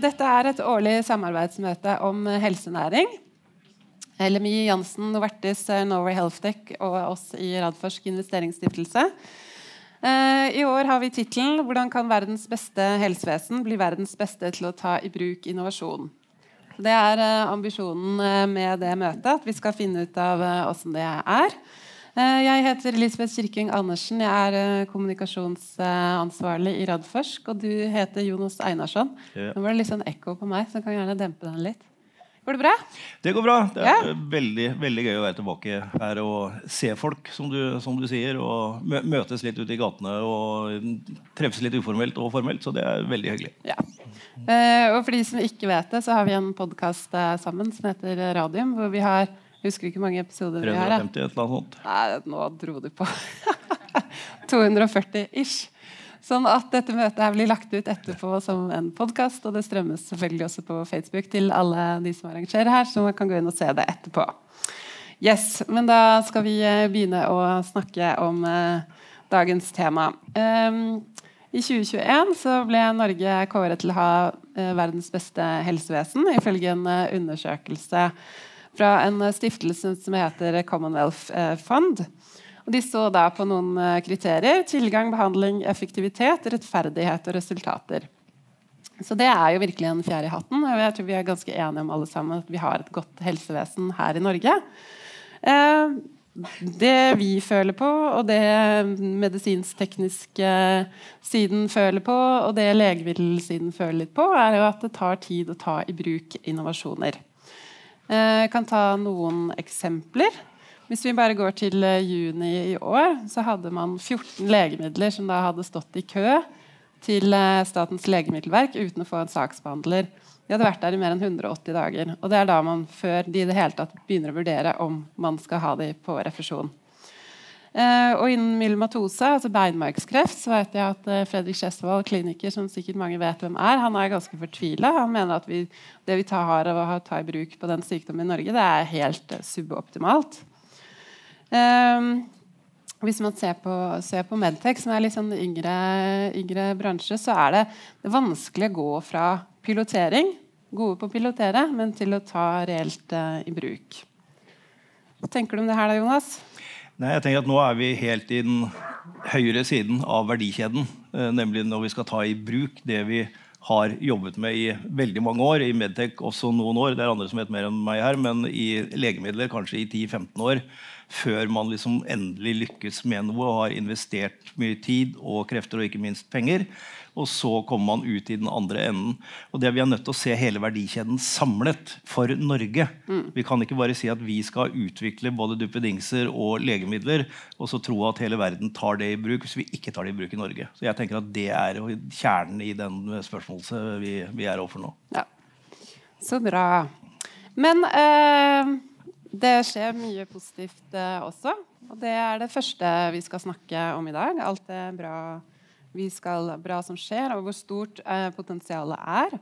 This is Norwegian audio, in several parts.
Dette er et årlig samarbeidsmøte om helsenæring. LMI, Jansen, Novertis, Norway Healthtech og oss i Radforsk investeringsstiftelse. Eh, I år har vi tittelen 'Hvordan kan verdens beste helsevesen bli verdens beste til å ta i bruk innovasjon'. Det er eh, ambisjonen eh, med det møtet, at vi skal finne ut av åssen det er. Jeg heter Elisabeth Kirking Andersen. Jeg er kommunikasjonsansvarlig i Radforsk. Og du heter Jonas Einarsson. Ja. Nå var det litt sånn ekko på meg, så jeg kan gjerne dempe den litt. Går det bra? Det går bra. Det er ja. veldig, veldig gøy å være tilbake her og se folk, som du, som du sier. Og møtes litt ute i gatene og treffes litt uformelt og formelt. Så det er veldig hyggelig. Ja. Uh, og for de som ikke vet det, så har vi en podkast eh, sammen som heter Radium. Hvor vi har jeg husker ikke hvor mange episoder vi har. 350, et eller annet sånt. Nei, nå dro du på. 240 ish. Sånn at dette møtet her blir lagt ut etterpå som en podkast. Og det strømmes selvfølgelig også på Facebook til alle de som arrangerer her. Så man kan gå inn og se det etterpå. Yes, Men da skal vi eh, begynne å snakke om eh, dagens tema. Um, I 2021 så ble Norge kåret til å ha eh, verdens beste helsevesen, ifølge en eh, undersøkelse fra en stiftelse som heter Commonwealth Fund. Og de så da på noen eh, kriterier. Tilgang, behandling, effektivitet, rettferdighet og resultater. Så det er jo virkelig en fjær i hatten. og jeg tror vi er ganske enige om alle sammen at vi har et godt helsevesen her i Norge. Eh, det vi føler på, og det medisinsk-tekniske siden føler på, og det legemiddelsiden føler litt på, er jo at det tar tid å ta i bruk innovasjoner. Jeg eh, kan ta noen eksempler. Hvis vi bare går til uh, juni i år, så hadde man 14 legemidler som da hadde stått i kø til uh, Statens legemiddelverk uten å få en saksbehandler. De hadde vært der i mer enn 180 dager. Og det er da man før de i det hele tatt begynner å vurdere om man skal ha de på refusjon. Uh, og innen myelomatose, altså beinmargskreft, så vet jeg at uh, Fredrik Schjesvold, kliniker som sikkert mange vet hvem er, han er ganske fortvila. Han mener at vi, det vi tar av å ta i bruk på den sykdommen i Norge, det er helt uh, suboptimalt. Um, hvis man ser på, ser på, Medtech, som er litt sånn yngre, yngre bransje, så er det, det vanskelig å gå fra pilotering, gode på å pilotere, men til å ta reelt uh, i bruk. Hva tenker du om det her, da, Jonas? Nei, jeg tenker at Nå er vi helt i den høyre siden av verdikjeden. Uh, nemlig når vi skal ta i bruk det vi har jobbet med i veldig mange år. I Medtech også noen år. Det er andre som vet mer enn meg her, men i legemidler kanskje i 10-15 år før man liksom endelig lykkes med noe og har investert mye tid og krefter og ikke minst penger. Og så kommer man ut i den andre enden. Og det Vi er nødt til å se hele verdikjeden samlet for Norge. Mm. Vi kan ikke bare si at vi skal utvikle både duppedingser og legemidler og så tro at hele verden tar det i bruk hvis vi ikke tar det i bruk i Norge. Så jeg tenker at Det er kjernen i den spørsmålet vi, vi er overfor nå. Ja. Så bra. Men eh det skjer mye positivt eh, også. Og det er det første vi skal snakke om i dag. Alt det bra, skal, bra som skjer, og hvor stort eh, potensialet er.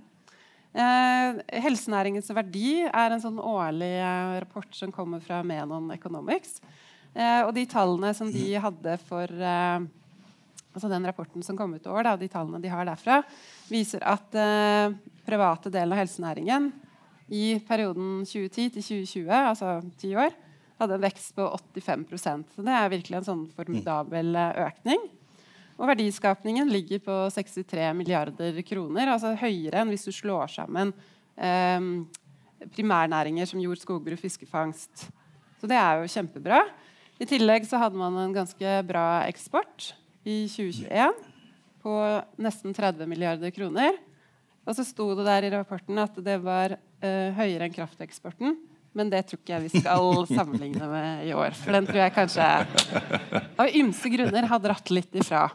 Eh, helsenæringens verdi er en sånn årlig eh, rapport som kommer fra Menon Economics. Eh, og de tallene som de hadde for eh, altså den rapporten som kom ut i år, da, de tallene de har derfra, viser at private delen av helsenæringen i perioden 2010 til 2020, altså ti år, hadde en vekst på 85 Så det er virkelig en sånn formidabel eh, økning. Og verdiskapningen ligger på 63 milliarder kroner, altså høyere enn hvis du slår sammen eh, primærnæringer som jord, skogbruk, fiskefangst. Så det er jo kjempebra. I tillegg så hadde man en ganske bra eksport i 2021 på nesten 30 milliarder kroner. Og så sto det der i rapporten at det var uh, høyere enn krafteksporten. Men det tror ikke jeg vi skal sammenligne med i år. For den tror jeg kanskje av ymse grunner har dratt litt ifra.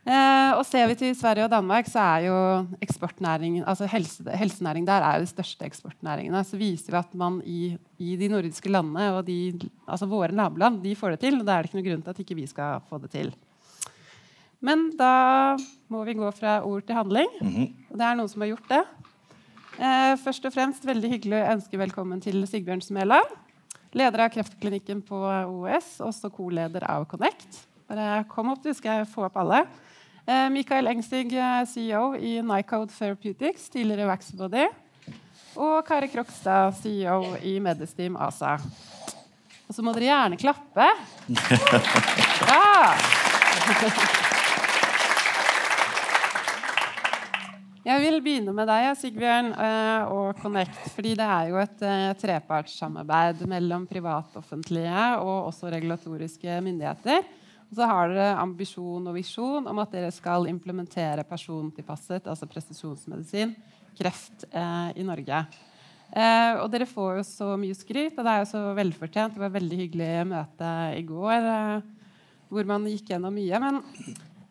Eh, og Ser vi til Sverige og Danmark, så er jo eksportnæringen, altså helse, helsenæring der er jo de største eksportnæringene. Så viser vi at man i, i de nordiske landene og de, altså våre naboland de får det til. og Da er det ikke noen grunn til at ikke vi skal få det til. Men da må vi gå fra ord til handling. Mm -hmm. Og det er noen som har gjort det. Eh, først og fremst veldig hyggelig å ønske velkommen til Sigbjørn Smela. Leder av Kreftklinikken på OUS, også co-leder av Connect. Bare kom opp, du skal få opp alle. Eh, Mikael Engstig, CEO i Nycode Therapeutics, tidligere Vaxbody. Og Kari Krokstad, CEO i Medesteam ASA. Og så må dere gjerne klappe. Ja! Jeg vil begynne med deg, Sigbjørn, eh, og Connect. fordi det er jo et eh, trepartssamarbeid mellom privatoffentlige og også regulatoriske myndigheter. Og så har dere ambisjon og visjon om at dere skal implementere persontilpasset, altså presisjonsmedisin, kreft eh, i Norge. Eh, og dere får jo så mye skryt, og det er jo så velfortjent. Det var et veldig hyggelig møte i går eh, hvor man gikk gjennom mye. Men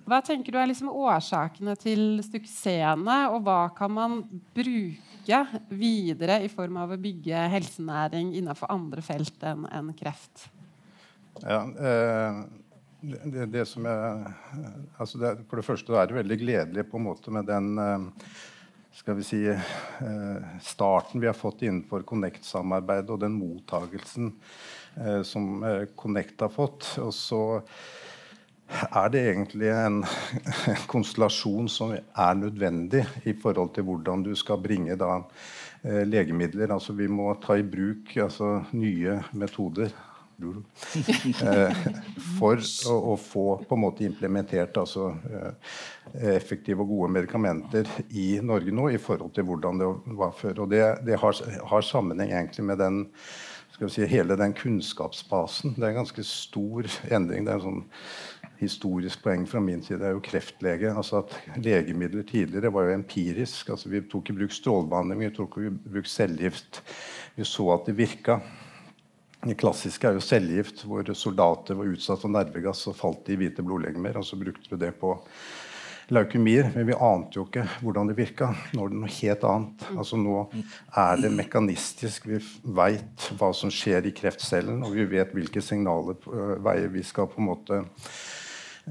hva tenker du er liksom årsakene til suksessene, og hva kan man bruke videre i form av å bygge helsenæring innenfor andre felt enn en kreft? Ja, eh, det, det, som jeg, altså det, For det første er det veldig gledelig på en måte med den eh, skal vi si, eh, starten vi har fått innenfor Connect-samarbeidet, og den mottagelsen eh, som Connect har fått. Og så er det egentlig en, konstellasjon som er nødvendig i forhold til hvordan du skal bringe da, legemidler. Altså vi må ta i bruk altså, nye metoder Eh, for å, få på en måte implementert altså, eh, effektive og gode medikamenter i Norge nå i forhold til hvordan det var før. Og det, det har, har, sammenheng egentlig med den, skal vi si, hele den kunnskapsbasen. Det er en ganske stor endring. Det er en sånn historisk poeng fra min side er jo kreftlege. altså at Legemidler tidligere var jo empirisk. altså Vi tok i bruk strålebehandling, vi tok i bruk cellegift. Vi så at det virka. Det klassiske er jo cellegift, hvor soldater var utsatt for nervegass og falt i hvite blodlegemer. Og så brukte du det på leukemier, men vi ante jo ikke hvordan det virka. Nå er det noe helt annet. Altså Nå er det mekanistisk. Vi veit hva som skjer i kreftcellen, og vi vet hvilke signaler uh, veier vi skal på en måte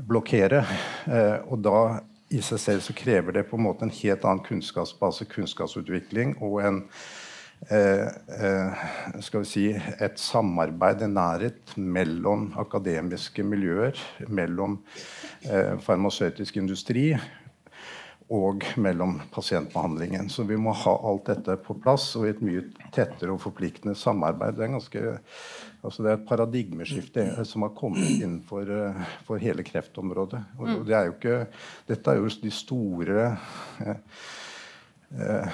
blokkere. Uh, og da i seg selv så krever det på en måte en helt annen kunnskapsbase, kunnskapsutvikling og en Eh, eh, skal vi si, et samarbeid, en nærhet, mellom akademiske miljøer, mellom eh, farmasøytisk industri og mellom pasientbehandlingen. Så vi må ha alt dette på plass og i et mye tettere og forpliktende samarbeid. Det er, ganske, altså det er et paradigmeskifte som har kommet innenfor for hele kreftområdet. Og det er jo ikke, dette er jo de store eh, Eh,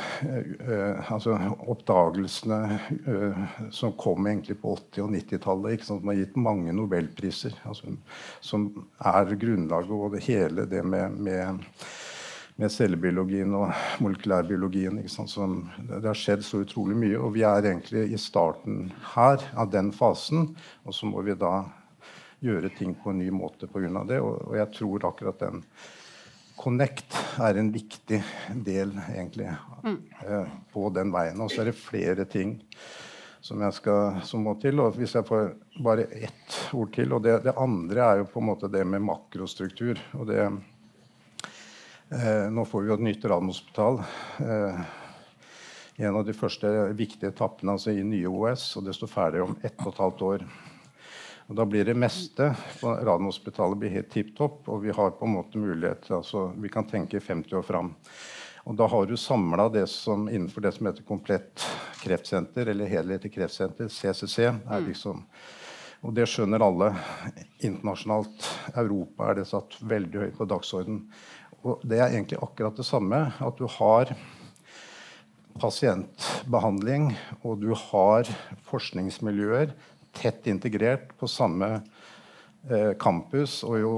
eh, altså oppdagelsene eh, som kom egentlig på 80- og 90-tallet, som har gitt mange nobelpriser. Altså, som er grunnlaget og det hele det med, med, med cellebiologien og molekylærbiologien. Som, det har skjedd så utrolig mye, og vi er egentlig i starten her av den fasen. Og så må vi da gjøre ting på en ny måte pga. det, og, og jeg tror akkurat den Connect er en viktig del egentlig mm. eh, på den veien. Og så er det flere ting som, jeg skal, som, må til. og Hvis jeg får bare ett ord til og det, det, andre er jo på en måte det med makrostruktur. og det Nå får vi jo et nytt Radiumhospital. Eh, en av de første viktige etappene altså i nye OS, og det står ferdig om ett og et halvt år. Og Da blir det meste på Radiumhospitalet blir helt tipp topp, og vi har på en måte mulighet altså Vi kan tenke 50 år fram. Og Da har du samla det som innenfor det som heter komplett kreftsenter, eller helhetlig kreftsenter, CCC. er mm. liksom og det skjønner alle internasjonalt. Europa er det satt veldig høyt på dagsorden. Og det er egentlig akkurat det samme. At du har pasientbehandling, og du har forskningsmiljøer tett integrert på samme eh, campus, og jo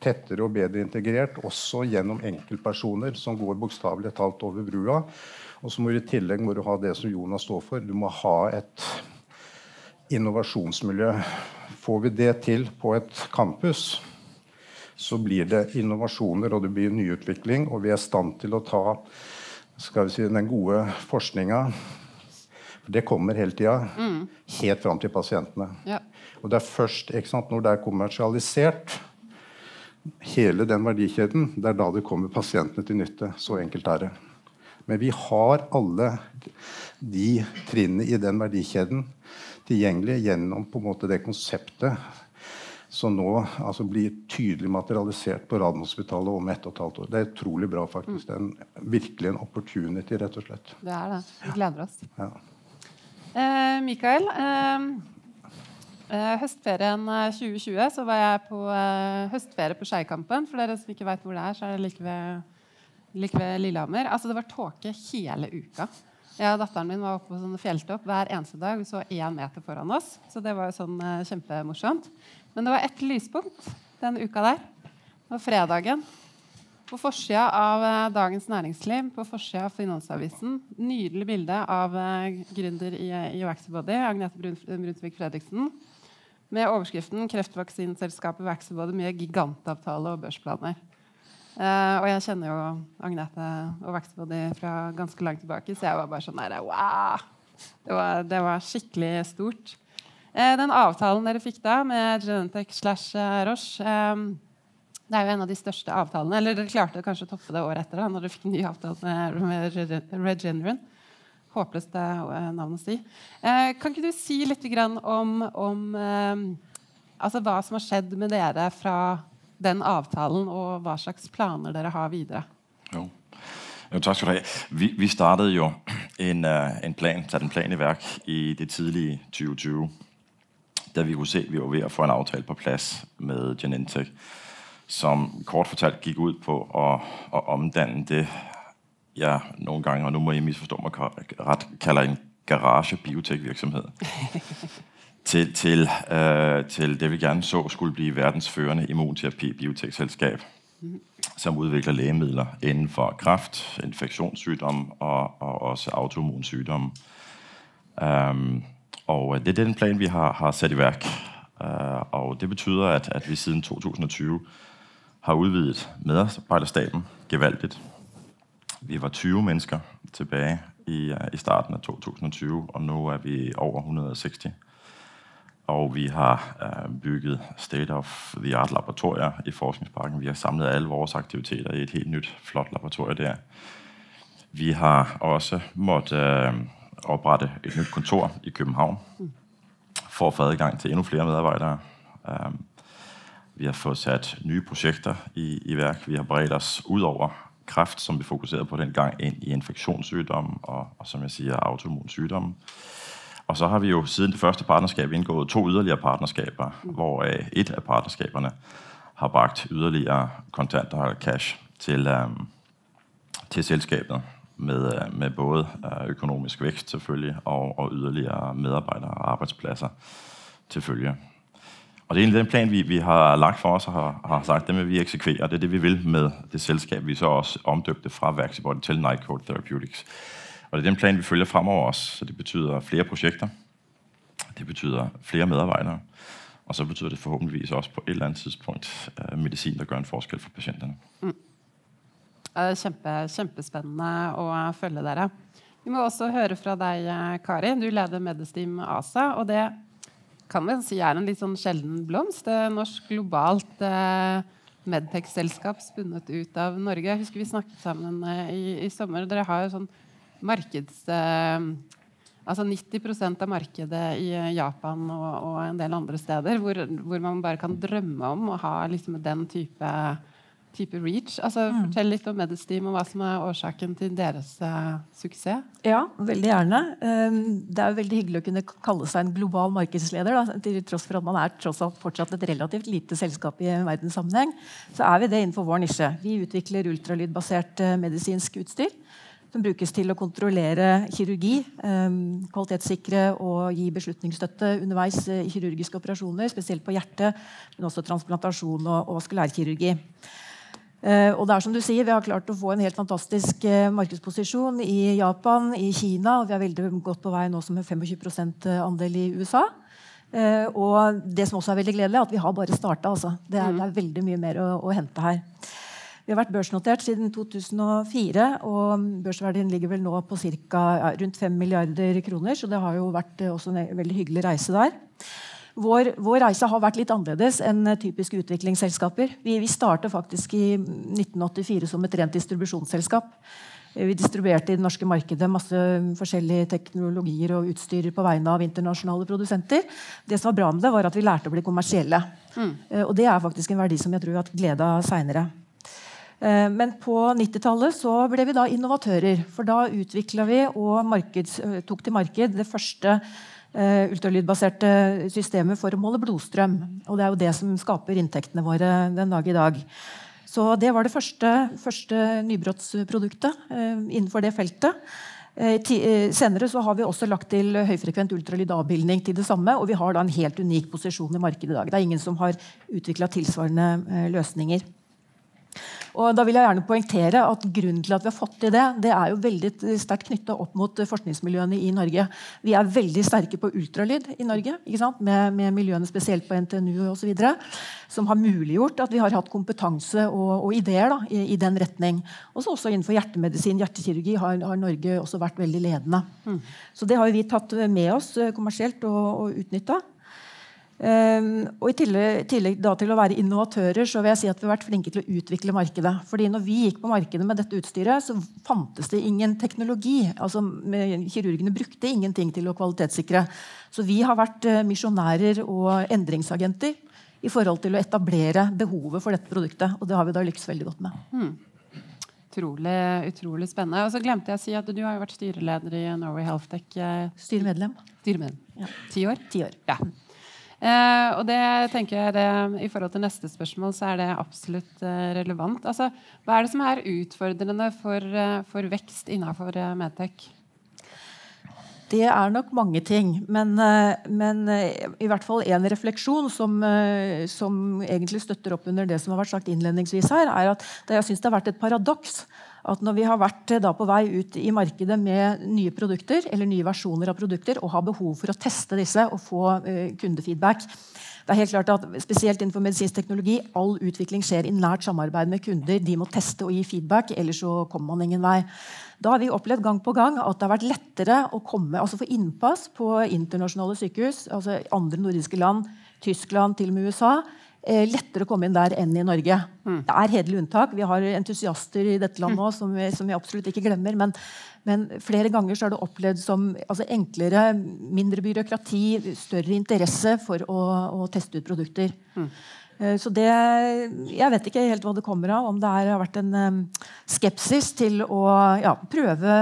tettere og bedre integrert også gjennom enkeltpersoner som går bokstavelig talt over brua. Og så må du i tillegg må du ha det som Jonas står for. Du må ha et innovasjonsmiljø. Får vi det til på et campus, så blir det innovasjoner og det blir nyutvikling, og vi er i stand til å ta si, den gode forskninga det kommer hele tida. Mm. Helt fram til pasientene. Ja. Og det er først sant, når det er kommersialisert, hele den verdikjeden, det er da det kommer pasientene til nytte. Så enkelt er det. Men vi har alle de trinnene i den verdikjeden tilgjengelig gjennom på en måte det konseptet som nå altså, blir tydelig materialisert på Radiumhospitalet om ett og et halvt år. Det er utrolig bra, faktisk. Det er en, virkelig en opportunity, rett og slett. Det er det. Vi gleder oss. Ja. Eh, Mikael, eh, eh, høstferien 2020 eh, så var jeg på eh, høstferie på Skeikampen. For dere som ikke vet hvor det er, så er det like ved, like ved Lillehammer. Altså, det var tåke hele uka. Jeg og datteren min var oppe på sånn fjelltopp hver eneste dag. Vi så én meter foran oss. Så det var jo sånn eh, kjempemorsomt. Men det var ett lyspunkt den uka der. Det var fredagen. På forsida av eh, Dagens Næringsliv, på forsida av Finansavisen, nydelig bilde av eh, gründer i, i Waxybody, Agnete Brunsvik Fredriksen, med overskriften 'Kreftvaksineselskapet Waxybody med gigantavtale og børsplaner'. Eh, og jeg kjenner jo Agnete og Waxbody fra ganske langt tilbake, så jeg var bare sånn der, wow! Det var, det var skikkelig stort. Uh, den avtalen dere fikk da med Genentech slash uh, Roche um, Det er jo en av de største avtalene. Eller dere klarte kanskje å toppe det året etter, da, når dere fikk en ny avtale med, Regeneron. Håpløst navn å si. kan ikke du si litt om, om altså hva som har skjedd med dere fra den avtalen, og hva slags planer dere har videre. Jo. Jo, tak skal du have. Vi, vi startede jo en, en plan, satte en plan i værk i det tidlige 2020, da vi kunne se at vi var ved at få en aftale på plads med Genentech, som kort fortalt gikk ut på å, å omdanne det jeg noen ganger, og nå må I misforstå meg rett, kaller en garasje biotekvirksomhet. til, til, øh, til, det vi gerne så skulle bli verdens førende immunterapi-biotekselskab, som utvikler legemidler innenfor kreft, infeksjonssykdom og, og også autoimmunsykdom. Um, og det er den planen vi har, har satt i verk. Uh, og det betyr at, at, vi siden 2020 har utvidet medarbeiderstaben gevaldigt. Vi var 20 mennesker tilbake i, i starten av 2020, og nå er vi over 160. Og vi har øh, bygget state of the art laboratorier i forskningsparken. Vi har samlet alle vores aktiviteter i et helt nytt, flott laboratorium der. Vi har også måttet øh, opprette et nytt kontor i København for å få adgang til endnu flere medarbeidere. Øh, vi har fått satt nye prosjekter i, i verk. Vi har bredt oss utover kreft, som vi fokuserte på den gang, inn i infeksjonssykdom og, og som jeg sier, autoimmunsykdom. Og så har vi jo siden det første partnerskap inngått to ytterligere partnerskaper, hvor et av partnerskapene har brakt ytterligere kontanter og cash til, um, til selskapet. Med, med, både økonomisk vekst selvfølgelig, og, og ytterligere medarbeidere og arbeidsplasser til følge. Og Det er egentlig den plan vi, vi har lagt for oss og har, har sagt det vil vi eksekvere. Det er det vi vil med det selskapet vi så også omdøpte fra Vaxibody til Nightcode Therapeutics. Og Det er den planen vi følger fremover også. Så Det betyr flere prosjekter. Det betyr flere medarbeidere. Og så betyr det forhåpentligvis også på et eller annet tidspunkt medicin, medisin som gjør en forskjell for pasientene. Mm. Kjempe, kjempespennende å følge dere. Vi må også høre fra deg, Kari. Du leder Medistim ASA. og det kan vi si er en litt sånn sjelden blomst. Det er norsk globalt eh, medtech-selskap spunnet ut av Norge. Jeg husker vi snakket sammen eh, i, i sommer. Dere har jo sånn markeds... Eh, altså 90% av markedet i Japan og, og, en del andre steder hvor, hvor, man bare kan drømme om å ha liksom den type, type reach. Altså, mm. Fortell litt om Medistim og hva som er årsaken til deres uh, suksess. Ja, veldig gjerne. Um, det er jo veldig hyggelig å kunne kalle seg en global markedsleder. Da, til tross for at man er tross alt fortsatt et relativt lite selskap i verdenssammenheng. Så er vi det innenfor vår nisje. Vi utvikler ultralydbasert uh, medisinsk utstyr som brukes til å kontrollere kirurgi, eh, kvalitetssikre og gi beslutningsstøtte underveis i kirurgiske operasjoner, spesielt på hjertet, men også transplantasjon og, og vaskulærkirurgi. Eh, og det er som du sier, Vi har klart å få en helt fantastisk eh, markedsposisjon i Japan, i Kina, og vi er veldig godt på vei nå som en 25 andel i USA. og det som også er veldig gledelig, er at vi har bare starta. Altså. Det, det, er veldig mye mer å, å hente her. Vi har vært børsnotert siden 2004, og børsverdien ligger vel nå på cirka, ja, rundt 5 milliarder kroner. Så det har jo vært eh, også en veldig hyggelig reise der. Vår, vår, reise har vært litt annerledes enn typiske utviklingsselskaper. Vi, vi startet faktisk i 1984 som et rent distribusjonsselskap. Vi distribuerte i det norske markedet masse forskjellige teknologier og utstyr på vegne av internasjonale produsenter. Det som var bra med det, var at vi lærte å bli kommersielle. Mm. Og det er faktisk en verdi som jeg tror vi har hatt glede av seinere. Men på 90-tallet ble vi da innovatører. For da utvikla vi og tok til marked det første ultralydbaserte systemet for å måle blodstrøm. Og det er jo det som skaper inntektene våre den dag i dag. Så det var det første, første nybrottsproduktet uh, innenfor det feltet. Uh, senere så har vi også lagt til høyfrekvent ultralydavbildning til det samme. Og vi har da en helt unik posisjon i markedet i dag. Det er ingen som har utvikla tilsvarende løsninger. Og da vil jeg gjerne poengtere at Grunnen til at vi har fått til det, det er jo veldig sterkt knytta opp mot forskningsmiljøene i Norge. Vi er veldig sterke på ultralyd i Norge, med, med, miljøene spesielt på NTNU osv. Som har muliggjort at vi har hatt kompetanse og, og ideer da, i, i, den retning. Også, også innenfor hjertemedisin, hjertekirurgi, har, har, Norge også vært veldig ledende. Mm. Så det har vi tatt med oss eh, kommersielt og, og utnytta. Um, og I tillegg, tillegg til å være innovatører så vil jeg si at vi har vært flinke til å utvikle markedet. Fordi når vi gikk på markedet med dette utstyret, så fantes det ingen teknologi. altså Kirurgene brukte ingenting til å kvalitetssikre. Så vi har vært uh, misjonærer og endringsagenter i forhold til å etablere behovet for dette produktet. Og det har vi da lykkes veldig godt med. Hmm. Utrolig, utrolig, spennende. Og så glemte jeg å si at Du har jo vært styreleder i Norway Healthtech. Tech Styremedlem. Styremedlem. Ja. Ti år? Ti år. Ja. Eh, og det tenker jeg det, I forhold til neste spørsmål så er det absolutt eh, relevant. Altså, hva er det som er utfordrende for, eh, for vekst innenfor eh, Medtech? Det er nok mange ting. Men, eh, men eh, i hvert fall én refleksjon som, som, egentlig støtter opp under det som har vært sagt innledningsvis her, er at jeg syns det har vært et paradoks at når vi har vært eh, på vei ut i markedet med nye produkter eller nye versjoner av produkter og har behov for å teste disse og få kundefeedback det er helt klart at Spesielt innenfor medisinsk teknologi all utvikling skjer i nært samarbeid med kunder. De må teste og gi feedback, ellers så kommer man ingen vei. Da har vi opplevd gang på gang at det har vært lettere å komme, altså få innpass på internasjonale sykehus, altså andre nordiske land, Tyskland, til og med USA, eh, lettere å komme inn der enn i Norge. Mm. Det er hederlig unntak. Vi har entusiaster i dette landet også, som, vi, som vi absolutt ikke glemmer. Men, men, flere ganger så er det opplevd som altså enklere, mindre byråkrati, større interesse for å, å teste ut produkter. Mm. Eh, så det, Jeg vet ikke helt hva det kommer av. Om det er, har vært en um, skepsis til å ja, prøve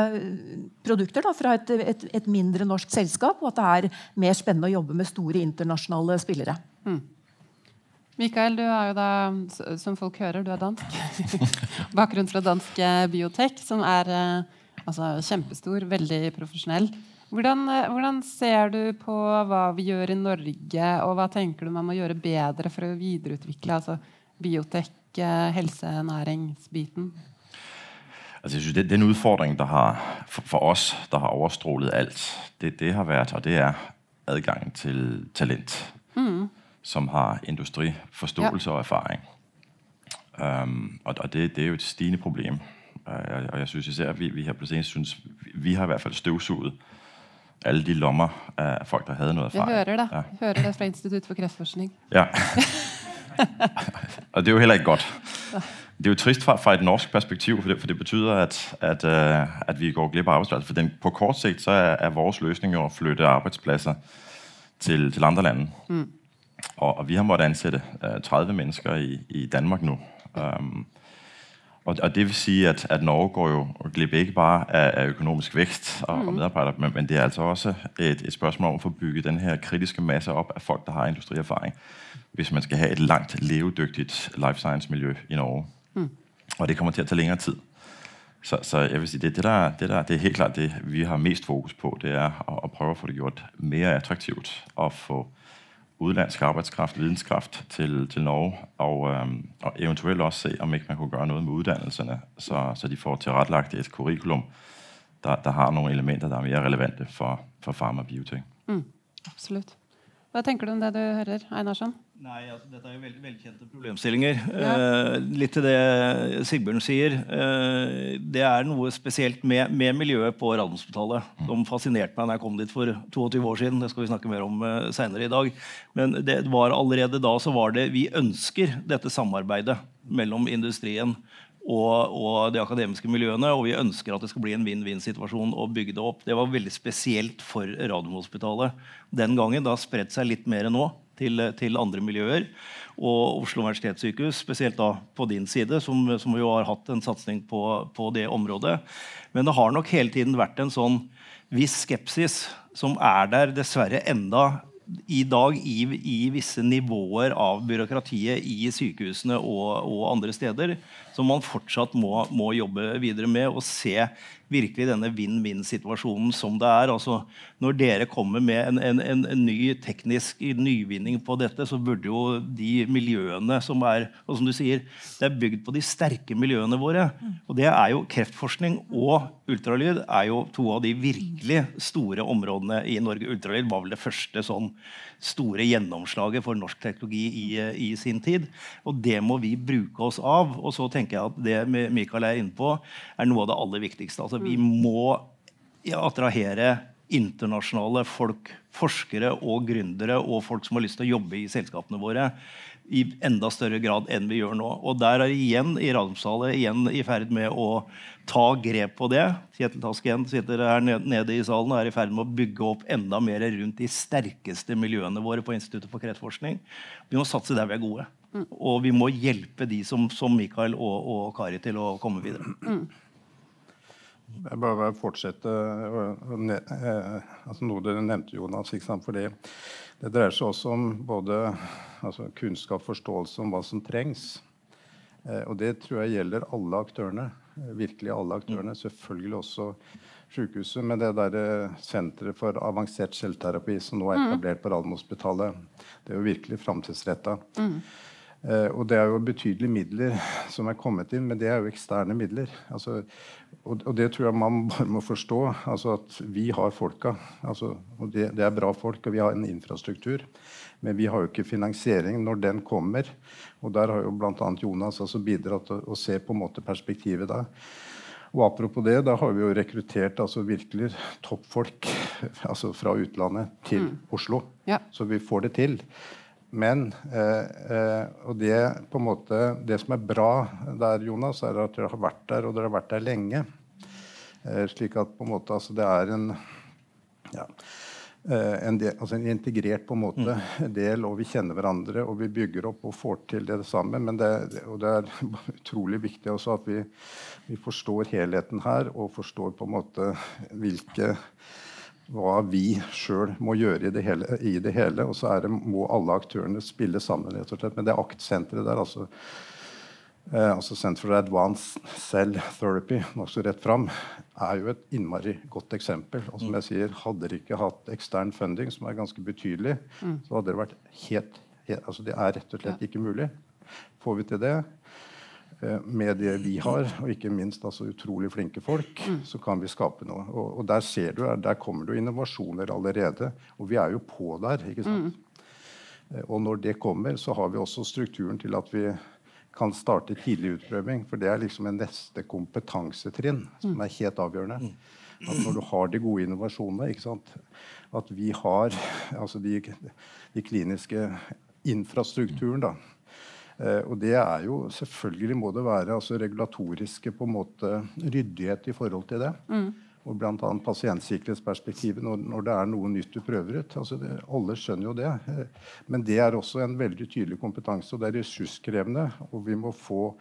produkter da, fra et, et, et, mindre norsk selskap, og at det er mer spennende å jobbe med store internasjonale spillere. Mm. Mikael, du er jo da, som folk hører, du er dansk. Bakgrunn fra dansk eh, biotek, som er eh, altså, kjempestor, veldig profesjonell. Hvordan, eh, hvordan, ser du på hva vi gjør i Norge, og hva tenker du man må gjøre bedre for å videreutvikle altså, biotek, helsenæringsbiten? Altså, jeg synes, det, Den utfordringen der har, for, for, oss der har overstrålet alt, det, det har vært, og det er adgangen til talent. Mm som har industriforståelse ja. og erfaring. Um, og, og det, det, er jo et stigende problem. Uh, og jeg synes især, vi, vi her på scenen synes, vi har i hvert fall støvsuget alle de lommer av folk der hadde noe erfaring. Vi hører det. Ja. Vi hører det fra Institutt for kreftforskning. Ja. og det er jo heller ikke godt. Det er jo trist fra, fra et norsk perspektiv, for det, for det betyder at, at, uh, at, vi går glipp av arbeidsplasser. For den, på kort sikt så er, er vår løsning å flytte arbeidsplasser til, til andre land. Mm. Og, og vi har måttet ansette uh, 30 mennesker i, i Danmark nå. Um, og, og, det vil si at, at, Norge går jo glipp ikke bare av, av økonomisk vekst og, og medarbejdere, men, men, det er altså også et, et, spørsmål om å få bygget den her kritiske masse opp av folk der har industrierfaring, hvis man skal ha et langt levedyktigt life science-miljø i Norge. Mm. Og det kommer til å ta lengre tid. Så, så, jeg vil si, det, det, der, det, der, det, er helt klart det vi har mest fokus på, det er å, å prøve å få det gjort mer attraktivt. Og få udenlandsk arbeidskraft, videnskraft til, til Norge. Og, øhm, og, eventuelt også se om ikke man kunne gøre noe med uddannelserne, så, så de får tilrettelagt et curriculum, der, der, har noen elementer der er mer relevante for, for farm og biotek. Mm, absolutt. Hva tenker du om det du hører, Einarsson? Nei, altså, Dette er jo veldig velkjente problemstillinger. Ja. Eh, litt til det Sigbjørn sier. Eh, det er noe spesielt med, med miljøet på Radiumhospitalet som fascinerte meg da jeg kom dit for 22 år siden. Det skal vi snakke mer om eh, senere i dag. Men det var allerede da så var det Vi ønsker dette samarbeidet mellom industrien og, og, de akademiske miljøene. Og vi ønsker at det skal bli en vinn-vinn-situasjon å bygge det opp. Det var veldig spesielt for Radiumhospitalet den gangen. Det har spredt seg litt mer enn nå til, til andre miljøer. Og Oslo universitetssykehus, spesielt da på din side, som, som jo har hatt en satsing på, på det området. Men det har nok hele tiden vært en sånn viss skepsis som er der dessverre enda i dag i, i, visse nivåer av byråkratiet i sykehusene og, og andre steder, som man fortsatt må, må, jobbe videre med og se virkelig denne vinn-vinn-situasjonen som det er. Altså, når dere kommer med en, en, en, en, ny teknisk nyvinning på dette, så burde jo de miljøene som er og som du sier, Det er bygd på de sterke miljøene våre. Og det er jo kreftforskning og ultralyd er jo to av de virkelig store områdene i Norge. Ultralyd var vel det første sånn store gjennomslaget for norsk teknologi i, i, sin tid. Og det må vi bruke oss av. Og så tenker jeg at det Michael er inne på, er noe av det aller viktigste. Altså, vi må attrahere internasjonale folk, forskere og gründere og folk som har lyst til å jobbe i selskapene våre i enda større grad enn vi gjør nå. Og der er igjen i Radiumssalet igjen i ferd med å ta grep på det. Kjetil Tasken sitter her nede i salen og er i ferd med å bygge opp enda mer rundt de sterkeste miljøene våre på Instituttet for kreftforskning. Vi må satse der vi er gode. Mm. Og vi må hjelpe de som, som Mikael og, og, Kari til å komme videre. Mm. Jeg bare fortsette eh, altså Noe dere nevnte, Jonas. For det, det, dreier seg også om både altså kunnskap forståelse om hva som trengs. Eh, og det tror jeg gjelder alle aktørene. Eh, virkelig alle aktørene. Selvfølgelig også sykehuset. Men det der senteret for avansert selvterapi som nå er mm. etablert på Radiumhospitalet, det er jo virkelig framtidsretta. Mm. Uh, og det er jo betydelige midler som er kommet inn, men det er jo eksterne midler. Altså, og, og, det tror jeg man bare må forstå. Altså at vi har folka. Altså, og det, det, er bra folk, og vi har en infrastruktur. Men vi har jo ikke finansiering når den kommer. Og der har jo bl.a. Jonas altså bidratt til å, å se på en måte perspektivet da. Og apropos det, da har vi jo rekruttert altså virkelig toppfolk altså fra utlandet til mm. Oslo. Ja. Så vi får det til. Men eh, eh, og det, måte, det som er bra der, Jonas, er at dere har vært der, og dere har vært der lenge. Eh, slik at på en måte, altså, det er en, ja, eh, en, del, altså en, integrert på en måte mm. del, og vi kjenner hverandre og vi bygger opp og får til det, sammen. samme. Men det, og det er utrolig viktig også at vi, vi forstår helheten her og forstår på en måte hvilke hva vi sjøl må gjøre i det, hele, i det hele. Og så det, må alle aktørene spille sammen. rett og slett. Men det aktsenteret der, altså, eh, altså Center for Advanced Cell Therapy, nokså rett fram, er jo et innmari godt eksempel. Og som jeg sier, Hadde dere ikke hatt ekstern funding, som er ganske betydelig, mm. så hadde det vært helt, helt altså Det er rett og slett ikke mulig. Får vi til det, med det vi har, og ikke minst altså, utrolig flinke folk, mm. så kan vi skape noe. Og, og, der ser du, der kommer det innovasjoner allerede. Og vi er jo på der. ikke sant? Mm. Og når det kommer, så har vi også strukturen til at vi kan starte tidlig utprøving. For det er liksom en neste kompetansetrinn som mm. er helt avgjørende. Mm. At når du har de gode innovasjonene, ikke sant? at vi har altså de, de kliniske infrastrukturen da, Eh, og det er jo Selvfølgelig må det være altså, regulatoriske på en måte ryddighet i forhold til det. Mm. Og bl.a. pasientsikkerhetsperspektivet når, når, det er noe nytt du prøver ut. Altså det, alle skjønner jo det. Eh, men det er også en veldig tydelig kompetanse, og det er ressurskrevende. Og vi må få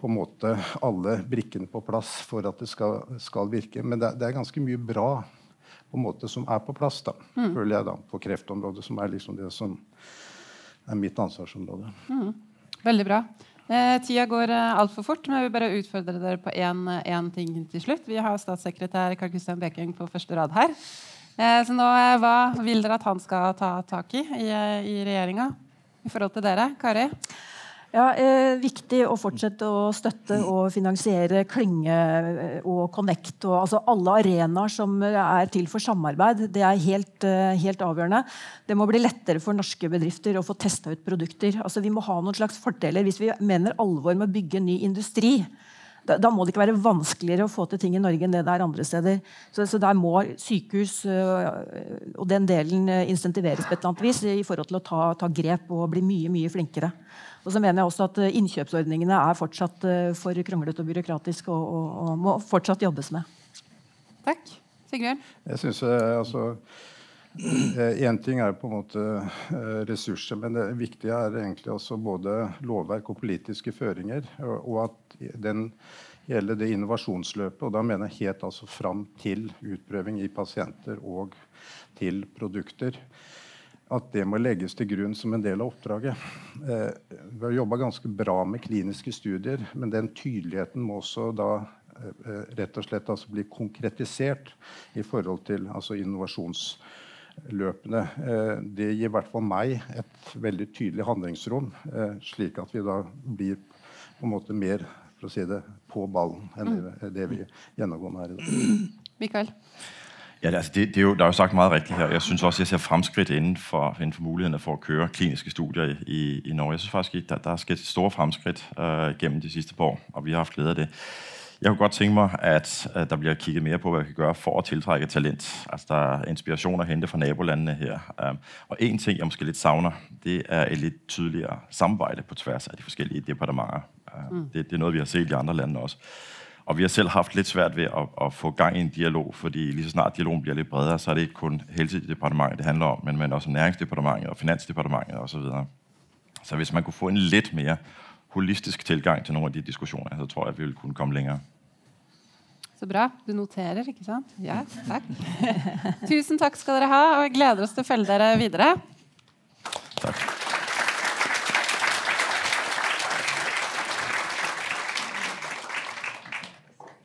på en måte alle brikkene på plass for at det skal, skal virke. Men det, det, er ganske mye bra på en måte som er på plass, da, mm. føler jeg, da, på kreftområdet, som er liksom det som er mitt ansvarsområde. Mm. Veldig bra. Eh, tida går eh, altfor fort, men jeg vil bare utfordre dere på én ting til slutt. Vi har statssekretær Karl Kristian Bekeng på første rad her. Eh, så nå, eh, Hva vil dere at han skal ta tak i i, i regjeringa i forhold til dere? Kari? Ja, eh, Viktig å fortsette å støtte og finansiere Klynge eh, og Connect. og altså Alle arenaer som er til for samarbeid. Det er helt, eh, helt, avgjørende. Det må bli lettere for norske bedrifter å få testa ut produkter. Altså Vi må ha noen slags fordeler hvis vi mener alvor med å bygge ny industri. Da, da, må det ikke være vanskeligere å få til ting i Norge enn det det er andre steder. Så, så der må sykehus øh, og den delen insentiveres på et eller annet vis i forhold til å ta, ta grep og bli mye, mye flinkere. Og så mener jeg også at eh, Innkjøpsordningene er fortsatt eh, for kronglete og byråkratisk og, og, og, må fortsatt jobbes med. Takk. Sigbjørn? Jeg synes, eh, altså, Én ting er på en måte ressurser, men det viktige er egentlig også både lovverk og politiske føringer. Og at den gjelder det innovasjonsløpet, og da mener jeg helt altså fram til utprøving i pasienter og til produkter at det må legges til grunn som en del av oppdraget. Eh, vi har jobba ganske bra med kliniske studier, men den tydeligheten må også da eh, rett og slett altså bli konkretisert i forhold til altså innovasjonsløpene. Eh, det gir i hvert fall meg et veldig tydelig handlingsrom, eh, slik at vi da blir på en måte mer for å si det, på ballen enn det, det vi gjennomgående er i dag. Mikael? Ja, altså det, det er jo, Der er jo sagt meget rigtigt her. Jeg synes også, jeg ser fremskridt inden for, inden for mulighederne for at køre kliniske studier i, i Norge. Jeg synes faktisk, der, der er sket store fremskridt øh, gennem de sidste par år, og vi har haft glæde af det. Jeg kunne godt tænke mig, at, at der bliver kigget mere på, hvad vi kan gøre for at tiltrække talent. Altså, der er inspiration at hente fra nabolandene her. Um, og en ting, jeg måske lidt savner, det er et lidt tydeligere samarbejde på tværs af de forskellige departementer. Uh, mm. det, det er noget, vi har set i andre lande også. Og vi har selv haft lidt svært ved at, at få gang i en dialog, fordi lige så snart dialogen bliver lidt bredere, så er det ikke kun helsedepartementet, det handler om, men, men også næringsdepartementet og finansdepartementet osv. Så, så hvis man kunne få en lidt mere holistisk tilgang til nogle af de diskussioner, så tror jeg, at vi ville kunne komme længere. Så bra. Du noterer, ikke sant? Ja, takk. Tusen takk skal dere ha, og jeg gleder oss til å følge dere videre. Takk.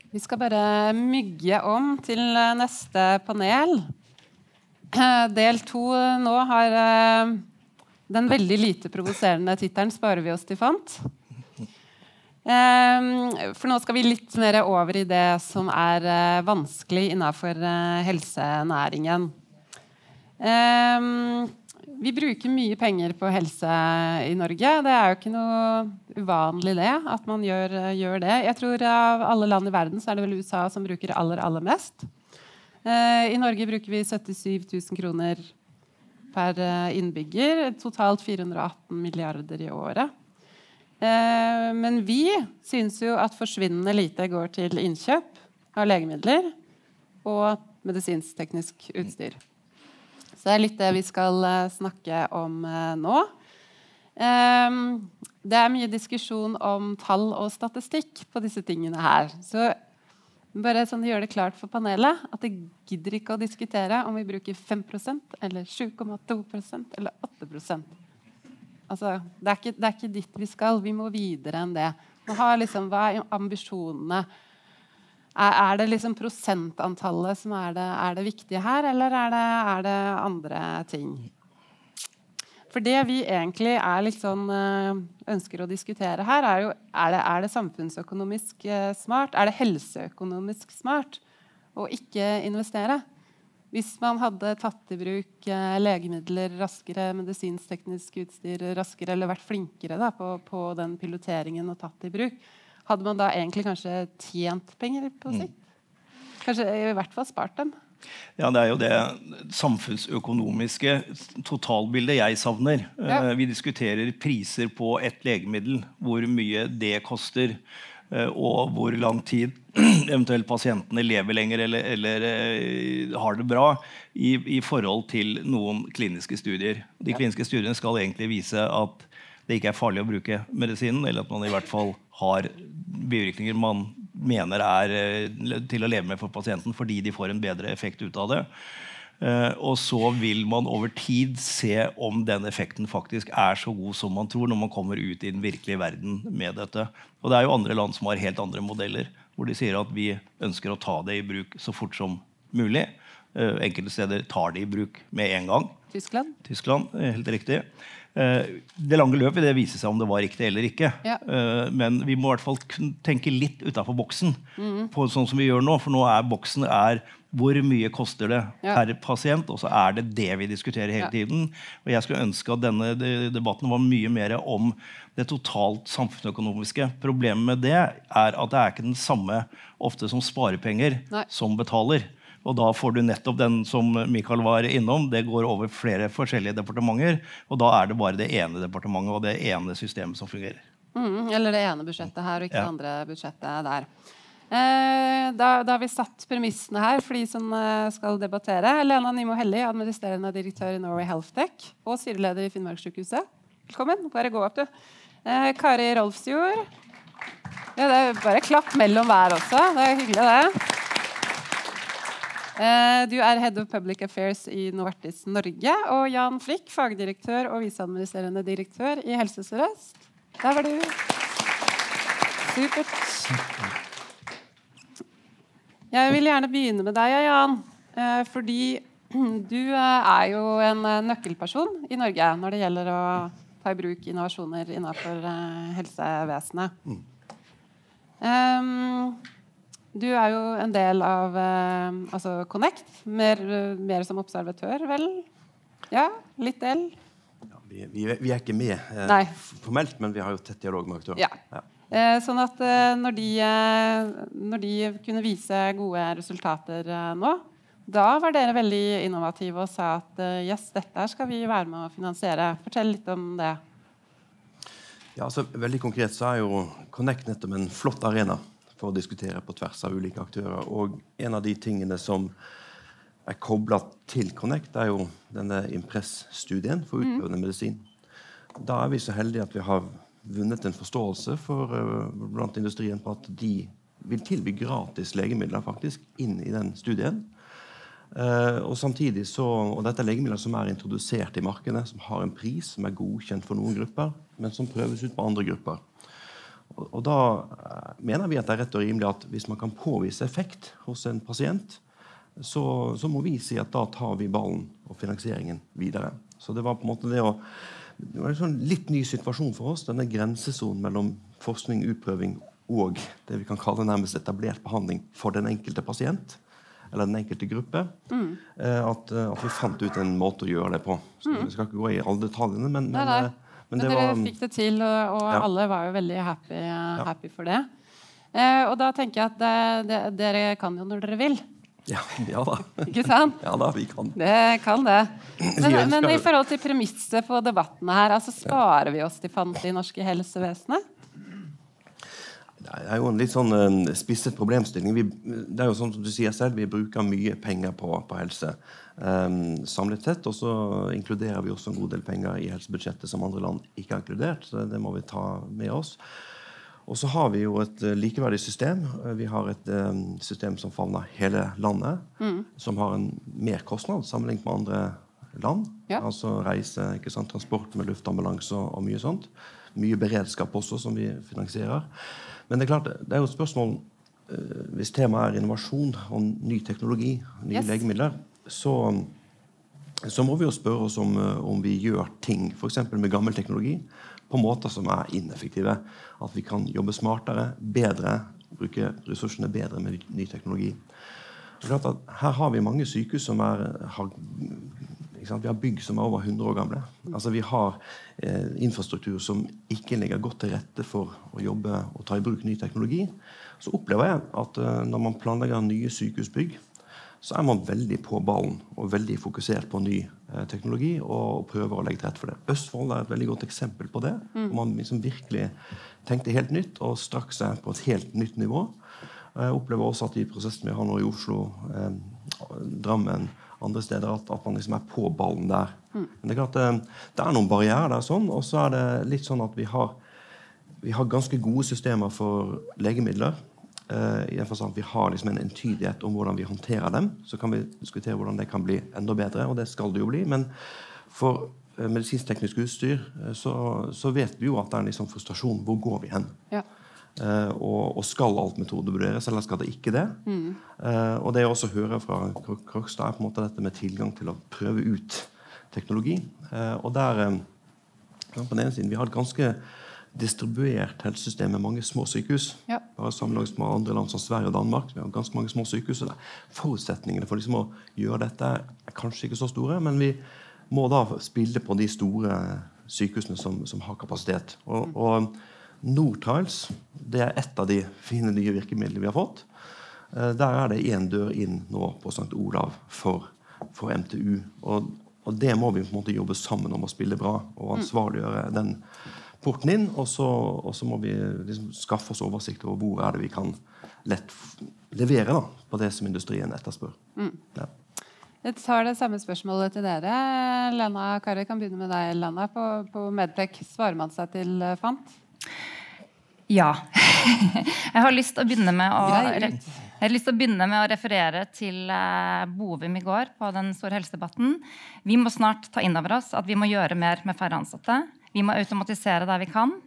Vi skal bare mygge om til neste panel. Del to nå har eh, den veldig lite provoserende tittelen 'Sparer vi oss til fant'. Eh, for nå skal vi litt mer over i det som er eh, vanskelig innafor helsenæringen. Vi bruker mye penger på helse i Norge. Det er jo ikke noe uvanlig det, at man gjør, gjør, det. Jeg tror Av alle land i verden så er det vel USA som bruker aller, aller mest. Eh, I Norge bruker vi 77 000 kroner per eh, innbygger. Totalt 418 milliarder i året. Eh, men vi syns jo at forsvinnende lite går til innkjøp av legemidler og medisinsk-teknisk utstyr. Så det er litt det vi skal uh, snakke om uh, nå. Um, det er mye diskusjon om tall og statistikk på disse tingene her. Så bare sånn gjør det klart for panelet at det gidder ikke å diskutere om vi bruker 5% eller 7,2% eller 8% Altså, det, er ikke, det er ikke dit vi skal. Vi må videre enn det. Liksom, hva er ambisjonene? Er, det liksom prosentantallet som er det, er det viktige her, eller er det, er det, andre ting? For det vi egentlig sånn, eh, ønsker å diskutere her, er jo er det, er det samfunnsøkonomisk eh, smart, er det helseøkonomisk smart å ikke investere? Hvis man hadde tatt i bruk eh, legemidler raskere, medisinsk-teknisk utstyr raskere, eller vært flinkere da, på, på den piloteringen og tatt i bruk, hadde man da egentlig kanskje tjent penger på mm. sikt? Kanskje i hvert fall spart dem? Ja, Det er jo det samfunnsøkonomiske totalbildet jeg savner. Ja. Uh, vi diskuterer priser på ett legemiddel, hvor mye det koster. Uh, og hvor lang tid eventuelt pasientene lever lenger eller, eller uh, har det bra i, i, forhold til noen kliniske studier. De kliniske studiene skal egentlig vise at det ikke er farlig å bruke medisinen, eller at man i hvert fall har bivirkninger man mener er eh, til å leve med for pasienten fordi de får en bedre effekt ut av det. Uh, og så vil man over tid se om den effekten faktisk er så god som man tror når man kommer ut i den virkelige verden med dette. Og det er jo andre land som har helt andre modeller, hvor de sier at vi ønsker å ta det i bruk så fort som mulig. Uh, enkelte steder tar det i bruk med en gang. Tyskland. Tyskland, helt riktig. Eh, det lange løp vil det vise seg om det var riktig eller ikke. Ja. Eh, men vi må i hvert fall tenke litt utafor boksen. Mm. på sånn som vi gjør nå, For nå er boksen er hvor mye koster det ja. per pasient? Og så er det det vi diskuterer hele ja. tiden. Og jeg skulle ønske at denne debatten var mye mer om det totalt samfunnsøkonomiske. Problemet med det er at det er ikke den samme ofte som sparepenger Nei. som betaler. Og da får du nettopp den som Michael var innom. Det går over flere forskjellige departementer. Og da er det bare det ene departementet og det ene systemet som fungerer. Mm, eller det ene budsjettet her og ikke ja. det andre budsjettet der. Eh, da, da, har vi satt premissene her for de som eh, skal debattere. Lena Nimo Helli, administrerende direktør i Norway Healthtech og styreleder i Finnmarkssykehuset. Velkommen. Bare gå opp, du. Eh, Kari Rolfsjord. Ja, det er bare klapp mellom hver også. Det er hyggelig, det. Eh, du er Head of Public Affairs i Novartis Norge. Og Jan Flikk, fagdirektør og viseadministrerende direktør i Helse Sør-Øst. Der var du. Supert. Jeg vil gjerne begynne med deg, Jan. Eh, fordi du eh, er jo en nøkkelperson i Norge når det gjelder å ta i bruk innovasjoner innenfor helsevesenet. Mm. Um, du er jo en del av uh, altså Connect, mer, mer, som observatør, vel? Ja, litt del? Ja, vi, vi, vi, er ikke med eh, formelt, men vi har jo tett dialog med aktørene. Ja. ja. Eh, sånn at eh, når de, eh, når de, kunne vise gode resultater nå, da var dere veldig innovative og sa at yes, dette skal vi være med å finansiere. Fortell litt om det. Ja, altså, veldig konkret så er jo Connect nettopp en flott arena for å diskutere på tvers av ulike aktører. Og en av de tingene som er kobla til Connect, er jo denne Impress-studien for utøvende mm. medisin. Da er vi så heldige at vi har vunnet en forståelse for, uh, blant industrien på at de vil tilby gratis legemidler faktisk inn i den studien. Uh, og samtidig så, og Dette er legemidler som er introdusert i markedet, som har en pris som er godkjent for noen grupper, men som prøves ut på andre grupper. Og, og Da uh, mener vi at det er rett og rimelig at hvis man kan påvise effekt hos en pasient, så, så må vi si at da tar vi ballen og finansieringen videre. Så det var på en måte det å det var en sånn litt ny situasjon for oss, denne grensesonen mellom forskning, utprøving og det vi kan kalle nærmest etablert behandling for den enkelte pasient eller den enkelte gruppe. Mm. Eh, at, eh, at, vi fant ut en måte å gjøre det på. Så mm. Vi skal ikke gå i alle detaljene, men, men, nei, nei. Eh, men, men dere var, fikk det til, og, og ja. alle var jo veldig happy, happy for det. Eh, og da tenker jeg at det, det, dere kan jo når dere vil. Ja, ja, da. Ikke sant? Ja da, vi kan. Det kan det. Men, men i forhold til premisset på debattene her, altså sparer vi oss til fant i norske helsevesenet? Det er jo en litt sånn um, spisset problemstilling. Vi, det er jo sånn som du sier selv, Vi bruker mye penger på, på helse um, samlet sett. Og så inkluderer vi også en god del penger i helsebudsjettet som andre land ikke har inkludert. så Det må vi ta med oss. Og så har vi jo et uh, likeverdig system. Uh, vi har et um, system som favner hele landet. Mm. Som har en merkostnad sammenlignet med andre land. Ja. Altså reise, ikke sant, transport med luftambulanse og, og, mye sånt. Mye beredskap også, som vi finansierer. Men det er klart, det er jo et spørsmål uh, Hvis temaet er innovasjon og ny teknologi, nye yes. legemidler, så, så, må vi jo spørre oss om, om vi gjør ting f.eks. med gammel teknologi på måter som er ineffektive. At vi kan jobbe smartere, bedre, bruke ressursene bedre med ny teknologi. her har vi mange sykehus som er, har, vi har bygg som er over 100 år gamle. Altså Vi har eh, infrastruktur som ikke ligger godt til rette for å jobbe og ta i bruk ny teknologi. Så opplever jeg at eh, når man planlegger nye sykehusbygg, så er man veldig på ballen og veldig fokusert på ny eh, teknologi og, prøver å legge til rette for det. Østfold er et veldig godt eksempel på det. Mm. hvor Man liksom virkelig tenkte helt nytt og strakk seg på et helt nytt nivå. Jeg opplever også at de prosessene vi har nå i Oslo, eh, Drammen, andre steder, at, at, man liksom er på ballen der. Mm. Men Det er klart eh, det er noen barrierer der, sånn, og så er det litt sånn at vi har, vi har ganske gode systemer for legemidler. Uh, i forstand at Vi har liksom en entydighet om hvordan vi håndterer dem. Så kan vi diskutere hvordan det kan bli enda bedre, og det skal det jo bli. Men for uh, medisinsk-teknisk utstyr uh, så, så, vet vi jo at det er en liksom frustrasjon. Hvor går vi hen? Ja. Og, og, skal alt metodevurderes, eller skal det ikke det? Mm. og det jeg også hører fra Krokstad, er på en måte dette med tilgang til å prøve ut teknologi. og der på den ene siden, Vi har et ganske distribuert helsesystem med mange små sykehus. Ja. Bare Sammenlignet med andre land som Sverige og Danmark. Vi har ganske mange små sykehus. Forutsetningene for liksom å gjøre dette er kanskje ikke så store, men vi må da spille på de store sykehusene som, som har kapasitet. Og, og Nortiles det er ett av de fine nye virkemidlene vi har fått. Eh, der er det én dør inn nå på St. Olav for, for MTU. Og, og, det må vi på en måte jobbe sammen om å spille bra og ansvarliggjøre den porten inn, og så, og så må vi liksom skaffe oss oversikt over hvor er det vi kan lett levere da, på det som industrien etterspør. Mm. Ja. Jeg tar det samme spørsmålet til dere. Lena Kari, kan begynne med deg. Lena. På, på Medtech, svarer man seg til eh, FANT? Ja. jeg har lyst til å begynne med å, begynne med referere til eh, Bovim i går på den store helsedebatten. Vi må snart ta inn over oss at vi må gjøre mer med færre ansatte. Vi må automatisere der vi kan.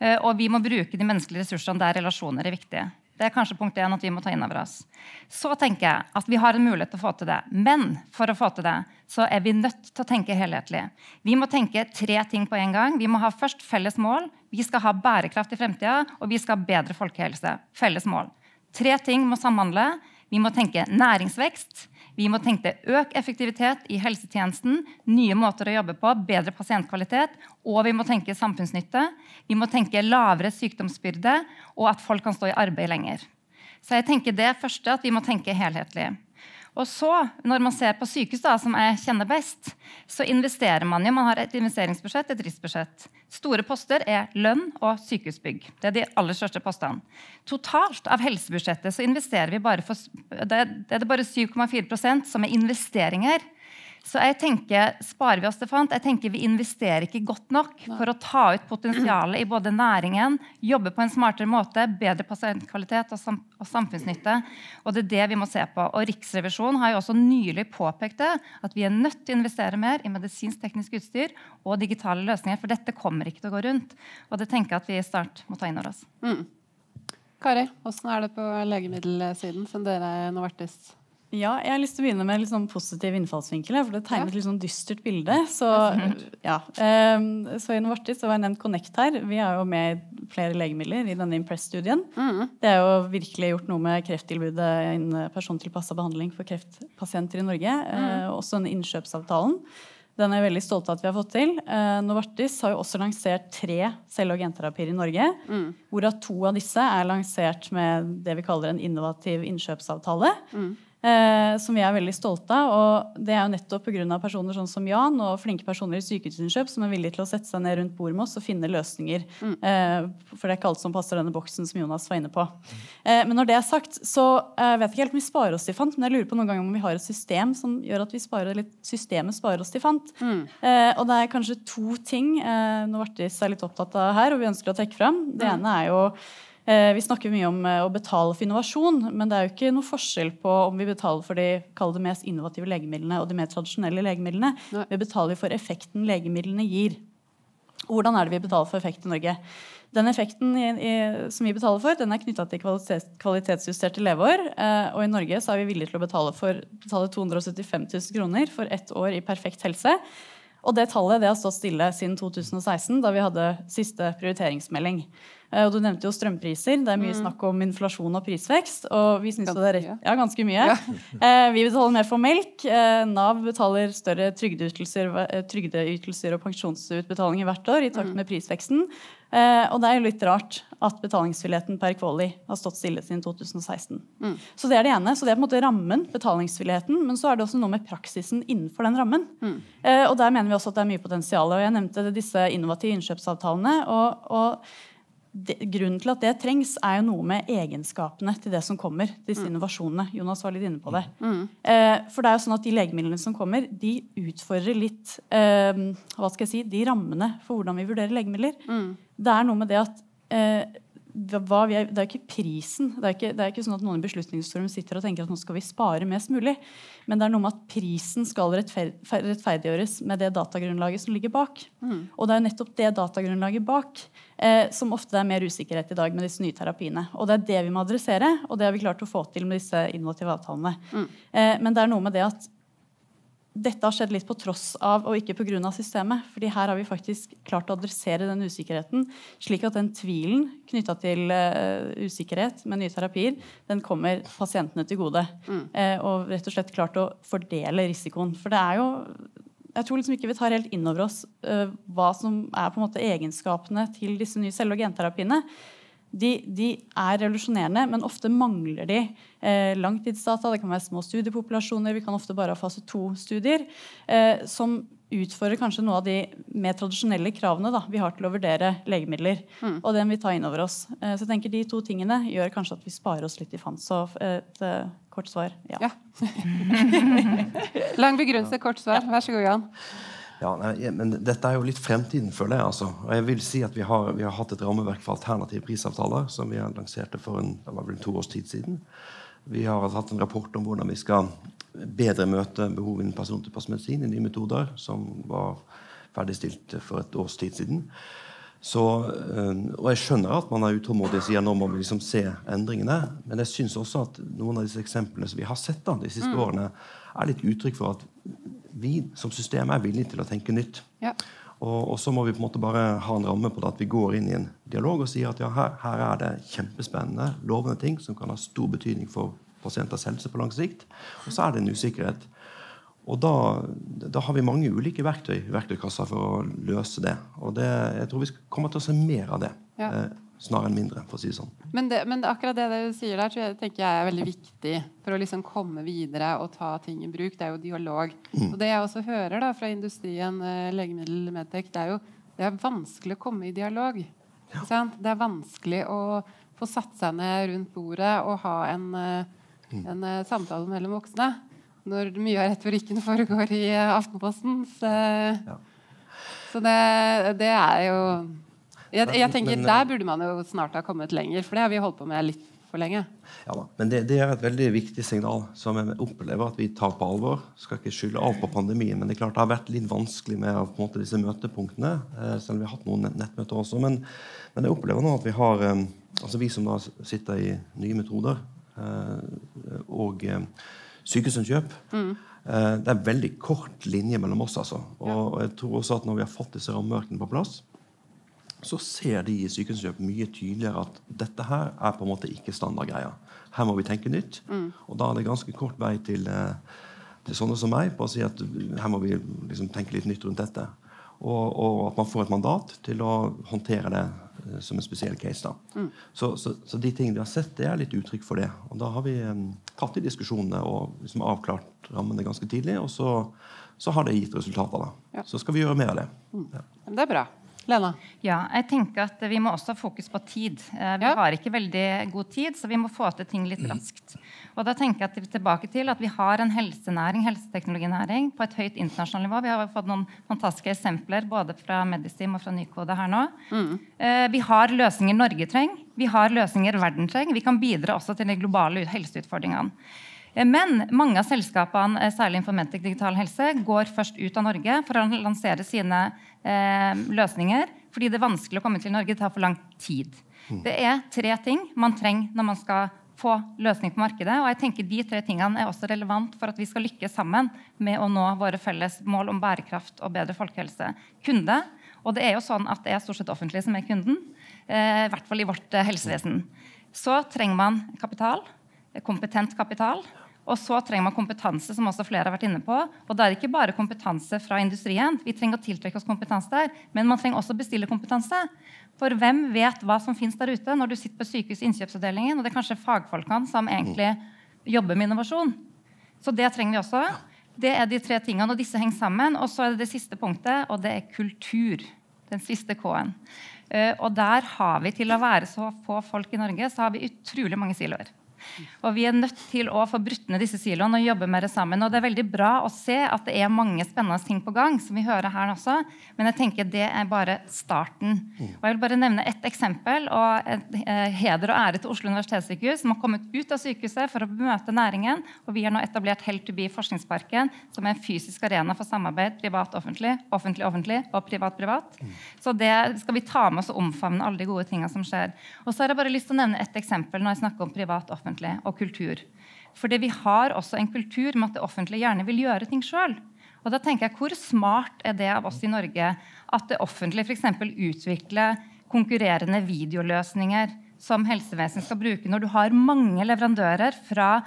eh, Og vi må bruke de menneskelige ressursene der relasjoner er viktige. Det er kanskje punkt én at vi må ta inn over oss. Så tenker jeg at vi har en mulighet til å få til det. Men for å få til det, så er vi nødt til å tenke helhetlig. Vi må tenke tre ting på en gang. Vi må ha først felles mål. Vi skal ha bærekraft i fremtida, og vi skal ha bedre folkehelse. Felles mål. Tre ting må samhandle. Vi må tenke næringsvekst. Vi må tenke økt effektivitet i helsetjenesten, nye måter å jobbe på, bedre pasientkvalitet. Og vi må tenke samfunnsnytte. Vi må tenke lavere sykdomsbyrde, og at folk kan stå i arbeid lenger. Så jeg tenker det første, at vi må tenke helhetlig. Og så, når man ser på sykehus, da, som jeg kjenner best, så investerer man jo. Man har et investeringsbudsjett, et driftsbudsjett. Store poster er lønn og sykehusbygg. Det er de aller største postene. Totalt av helsebudsjettet så investerer vi bare for, det det er bare 7,4% som er investeringer. Så jeg tenker, sparer vi oss til fant? Jeg tenker Vi investerer ikke godt nok for å ta ut potensialet i både næringen, jobbe på en smartere måte, bedre pasientkvalitet og, sam og samfunnsnytte. Og det er det vi må se på. Og Riksrevisjonen har jo også nylig påpekt det, at vi er nødt til å investere mer i medisinsk-teknisk utstyr og digitale løsninger. For dette kommer ikke til å gå rundt. Og det tenker jeg at vi snart må ta inn over oss. Mm. Kari, åssen er det på legemiddelsiden, som dere er Novartis? Ja, jeg har lyst til å begynne med litt sånn positiv innfallsvinkel. For det tegner et litt sånn dystert bilde. Så, ja. så i Novartis så var jeg nevnt Connect her. Vi er jo med i flere legemidler i denne Impress-studien. Det er jo virkelig gjort noe med krefttilbudet innen persontilpassa behandling for kreftpasienter i Norge. Mm. også denne innkjøpsavtalen. Den er jeg veldig stolt av at vi har fått til. Uh, Novartis har jo også lansert tre celle- og genterapier i Norge. Hvorav to av disse er lansert med det vi kaller en innovativ innkjøpsavtale. Eh, som vi er veldig stolte av. Og det er jo nettopp pga. personer sånn som Jan og flinke personer i Sykehusinnkjøp som er villige til å sette seg ned rundt bordet med oss og finne løsninger. Eh, for det er ikke alt som passer denne boksen som Jonas var inne på. Eh, men når det er sagt, så eh, vet jeg ikke helt om vi sparer oss til fant, men jeg lurer på noen ganger om vi har et system som gjør at vi sparer litt, systemet sparer oss til fant. Eh, og det er kanskje to ting eh, Novartis er litt opptatt av her, og vi ønsker å trekke fram. Det ene er jo Eh, Vi snakker mye om eh, å betale for innovasjon, men det er jo ikke noe forskjell på om vi betaler for de mest innovative legemidlene og de mer tradisjonelle legemidlene. Nei. Vi betaler for effekten legemidlene gir. Hvordan er det vi betaler for effekt i Norge? Den effekten i, i, som vi betaler for, den er knytta til kvalitets, kvalitetsjusterte leveår. Eh, og i Norge så er vi villige til å betale, for, betale 275 000 kroner for ett år i perfekt helse. Og det tallet det har stått stille siden 2016, da vi hadde siste prioriteringsmelding. Eh, Og du nevnte jo strømpriser. Det er mye snakk om inflasjon og prisvekst. Og vi synes jo det er rett, ja, ganske mye. Eh, vi betaler mer for melk. Eh, Nav betaler større trygdeytelser, trygdeytelser og pensjonsutbetalinger hvert år i takt med prisveksten. Eh, og det er jo litt rart at betalingsvilligheten per Quali har stått stille siden 2016. Så det er det ene. Så det er på en måte rammen, betalingsvilligheten. Men så er det også noe med praksisen innenfor den rammen. Eh, og der mener vi også at det er mye potensial. Og jeg nevnte disse innovative innkjøpsavtalene. og, og det, grunnen til at det trengs, er jo noe med egenskapene til det som kommer. Disse innovasjonene. Jonas var litt inne på det. Eh, for det er jo sånn at de legemidlene som kommer, de utfordrer litt eh, hva skal jeg si, de rammene for hvordan vi vurderer legemidler. Det er noe med det at eh, hva vi er, det er ikke prisen. Det er ikke, det er ikke sånn at noen i beslutningsforum sitter og tenker at nå skal vi spare mest mulig. Men det er noe med at prisen skal rettfer, rettferdiggjøres med det datagrunnlaget som ligger bak. Og det er jo nettopp det datagrunnlaget bak eh, som ofte er mer usikkerhet i dag med disse nye terapiene. Og det er det vi må adressere, og det har vi klart å få til med disse innovative avtalene. Eh, men det er noe med det at dette har skjedd litt på tross av og ikke pga. systemet. fordi her har vi faktisk klart å adressere den usikkerheten, slik at den tvilen knytta til uh, usikkerhet med nye terapier, den kommer pasientene til gode. Eh, og rett og slett klart å fordele risikoen. For det er jo jeg tror liksom ikke vi tar helt inn over oss uh, hva som er på en måte egenskapene til disse nye celle- og genterapiene. De, de er revolusjonerende, men ofte mangler de eh, langtidsdata. Det kan være små studiepopulasjoner. Vi kan ofte bare ha fase to-studier. Eh, som utfordrer kanskje noe av de mer tradisjonelle kravene da, vi har til å vurdere legemidler. Mm. Og den vi tar inn over oss. Eh, så jeg tenker De to tingene gjør kanskje at vi sparer oss litt i fans. Så et uh, kort svar ja. Ja. Lang begrunnelse, kort svar. Vær så god, Jan. Ja, nei, men Dette er jo litt fremtiden, føler jeg. altså. Og jeg vil si at Vi har, vi har hatt et rammeverk for alternative prisavtaler som vi lanserte for en, det var vel to års tid siden. Vi har hatt en rapport om hvordan vi skal bedre møte behovet innen persontilpasset medisin i nye metoder, som var ferdigstilt for et års tid siden. Så, øh, og jeg skjønner at man er utålmodig og sier nå må vi liksom se endringene. Men jeg syns også at noen av disse eksemplene som vi har sett da, de siste Mm. årene, er litt uttrykk for at vi som system er villige til å tenke nytt. Ja. Og, og så må vi på en måte bare ha en ramme på det at vi går inn i en dialog og sier at ja, her, her er det kjempespennende, lovende ting som kan ha stor betydning for pasienters helse på lang sikt. Og så er det en usikkerhet. Og da, da har vi mange ulike verktøy i verktøykassa for å løse det. Og det, jeg tror vi skal komme til å se mer av det. Ja. Eh, snarere enn mindre, for å si det sånn. Men, det, men akkurat det du sier der, tror jeg, tenker jeg er veldig viktig for å liksom komme videre og ta ting i bruk. Det er jo dialog. Mm. Og det jeg også hører da fra industrien, eh, legemiddel, medtech, det er jo det er vanskelig å komme i dialog. Ja. sant? Det er vanskelig å få satt seg ned rundt bordet og ha en, eh, Mm. en eh, samtale mellom voksne. Når mye av retorikken foregår i Aftenpostens Aftenposten. Så, så det, det er jo jeg, jeg tenker Men- Der burde man jo snart ha kommet lenger, for det har vi holdt på med litt for lenge. Ja da. Men det, det er et veldig viktig signal som jeg opplever at vi tar på alvor. Skal ikke skylde alt på pandemien, men det er klart det har vært litt vanskelig med måte, disse møtepunktene. Eh, selv om vi har hatt noen nettmøter også. Men, men jeg opplever nå at vi har eh, altså vi som da sitter i nye metoder eh, og eh, sykehusinnkjøp Mm. eh, Det er veldig kort linje mellom oss. altså. Og, og jeg tror også at når vi har fått disse rammeverkene på plass, så ser de i sykehusinnkjøp mye tydeligere at dette her er på en måte ikke standardgreia. Her må vi tenke nytt. Mm. Og da er det ganske kort vei til, eh, til sånne som meg på å si at her må vi liksom tenke litt nytt rundt dette. Og, og at man får et mandat til å håndtere det eh, som en spesiell case. da. Mm. Så, så, så de tingene vi har sett, det er litt uttrykk for det. Og da har vi eh, tatt de diskusjonene og liksom avklart rammene ganske tidlig, og så, så har det gitt resultater. da. Så skal vi gjøre mer av det. Men det er bra. Lena? Ja, jeg tenker at Vi må også ha fokus på tid. Vi Vi har ikke veldig god tid, så vi må få til ting litt raskt. Og da tenker jeg at vi tilbake til at vi har en helsenæring, helseteknologinæring på et høyt internasjonalt nivå. Vi har fått noen fantastiske eksempler både fra Medisim og fra Nykode her nå. Mm. Vi har løsninger Norge trenger, vi har løsninger verden trenger. Vi kan bidra også til de globale helseutfordringene. Eh, Men mange av selskapene, eh, særlig Infomentic Digital Helse, går først ut av Norge for å lansere sine eh, løsninger. Fordi det er vanskelig å komme til Norge. Det tar for lang tid. Det er tre ting man trenger når man skal få løsning på markedet. Og jeg tenker De tre tingene er også relevant for at vi skal lykkes sammen med å nå våre felles mål om bærekraft og bedre folkehelse. Kunde. Og det er jo sånn at det er stort sett offentlig som er kunden. Eh, I hvert fall i vårt eh, helsevesen. Så trenger man kapital. Kompetent kapital. Og så trenger man kompetanse, som også flere har vært inne på. Og da er det ikke bare kompetanse fra industrien. Vi trenger å tiltrekke oss kompetanse der. Men man trenger også bestillerkompetanse. For hvem vet hva som finnes der ute når du sitter på sykehus innkjøpsavdelingen, og det er kanskje fagfolkene som egentlig jobber med innovasjon. Så det trenger vi også. Det er de tre tingene, og disse henger sammen. Og så er det det siste punktet, og det er kultur. Den siste K-en. Eh, og der har vi, til å være så få folk i Norge, så har vi utrolig mange siloer. Og Vi er nødt til å få brutt ned disse siloene og jobbe mer sammen. Og Det er veldig bra å se at det er mange spennende ting på gang. som vi hører her også, Men jeg tenker det er bare starten. Og Jeg vil bare nevne ett eksempel. og et, eh, Heder og ære til Oslo universitetssykehus, som har kommet ut av sykehuset for å møte næringen. og Vi har nå etablert Hell to Be Forskningsparken, som er en fysisk arena for samarbeid privat-offentlig, offentlig-offentlig og privat-privat. Så det skal vi ta med oss og omfavne alle de gode tingene som skjer. Og så har jeg bare lyst til å nevne ett eksempel når jeg snakker om privat-offentlig og kultur. Fordi vi har også en kultur med at det offentlige gjerne vil gjøre ting sjøl. Og da tenker jeg, Hvor smart er det av oss i Norge at det offentlige f.eks. utvikler konkurrerende videoløsninger som helsevesenet skal bruke, når du har mange leverandører fra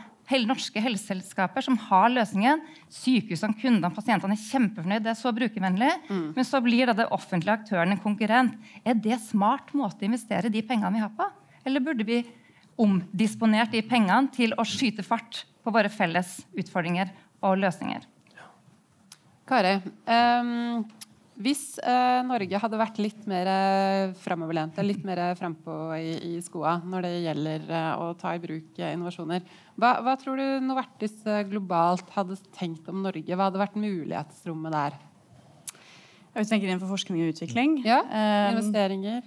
norske helseselskaper som har løsningen. Sykehusene, kundene, pasientene er kjempefornøyd. Det er så brukervennlig. Men så blir da det offentlige aktøren en konkurrent. Er det smart måte å investere de pengene vi har på? Eller burde vi omdisponert de pengene til å skyte fart på våre felles utfordringer og løsninger? Kari, um, hvis uh, Norge hadde vært litt mer uh, framoverlent, litt mer frampå i, i skoa når det gjelder uh, å ta i bruk eh, innovasjoner, hva, hva tror du Novartis eh, globalt hadde tenkt om Norge? Hva hadde vært mulighetsrommet der? Jeg tenker innenfor forskning og utvikling. Ja, Um, Investeringer?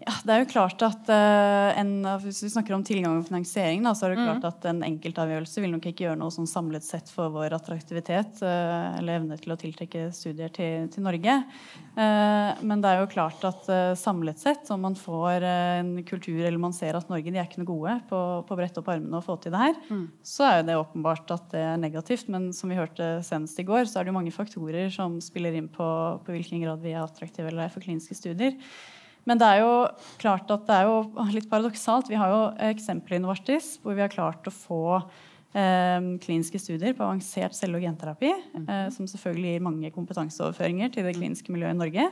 Ja, det er jo klart at eh, en, Hvis vi snakker om tilgang og finansiering, da, så er det Mm. klart at en enkeltavgjørelse vil nok ikke gjøre noe sånn samlet sett for vår attraktivitet eh, eller evne til å tiltrekke studier til, til Norge. Eh, men det er jo klart at samlet sett, om man får en kultur eller man ser at Norge de er ikke noe gode på, på å brette opp armene og få til det her, Mm. så er jo det åpenbart at det er negativt. Men som vi hørte senest i går, så er det jo mange faktorer som spiller inn på, på hvilken grad vi er attraktive eller er for kliniske studier. Men det er jo klart at det er jo litt paradoksalt. Vi har jo eksempler i Novartis hvor vi har klart å få eh, kliniske studier på avansert celle- og genterapi, eh, som selvfølgelig gir mange kompetanseoverføringer til det kliniske miljøet i Norge.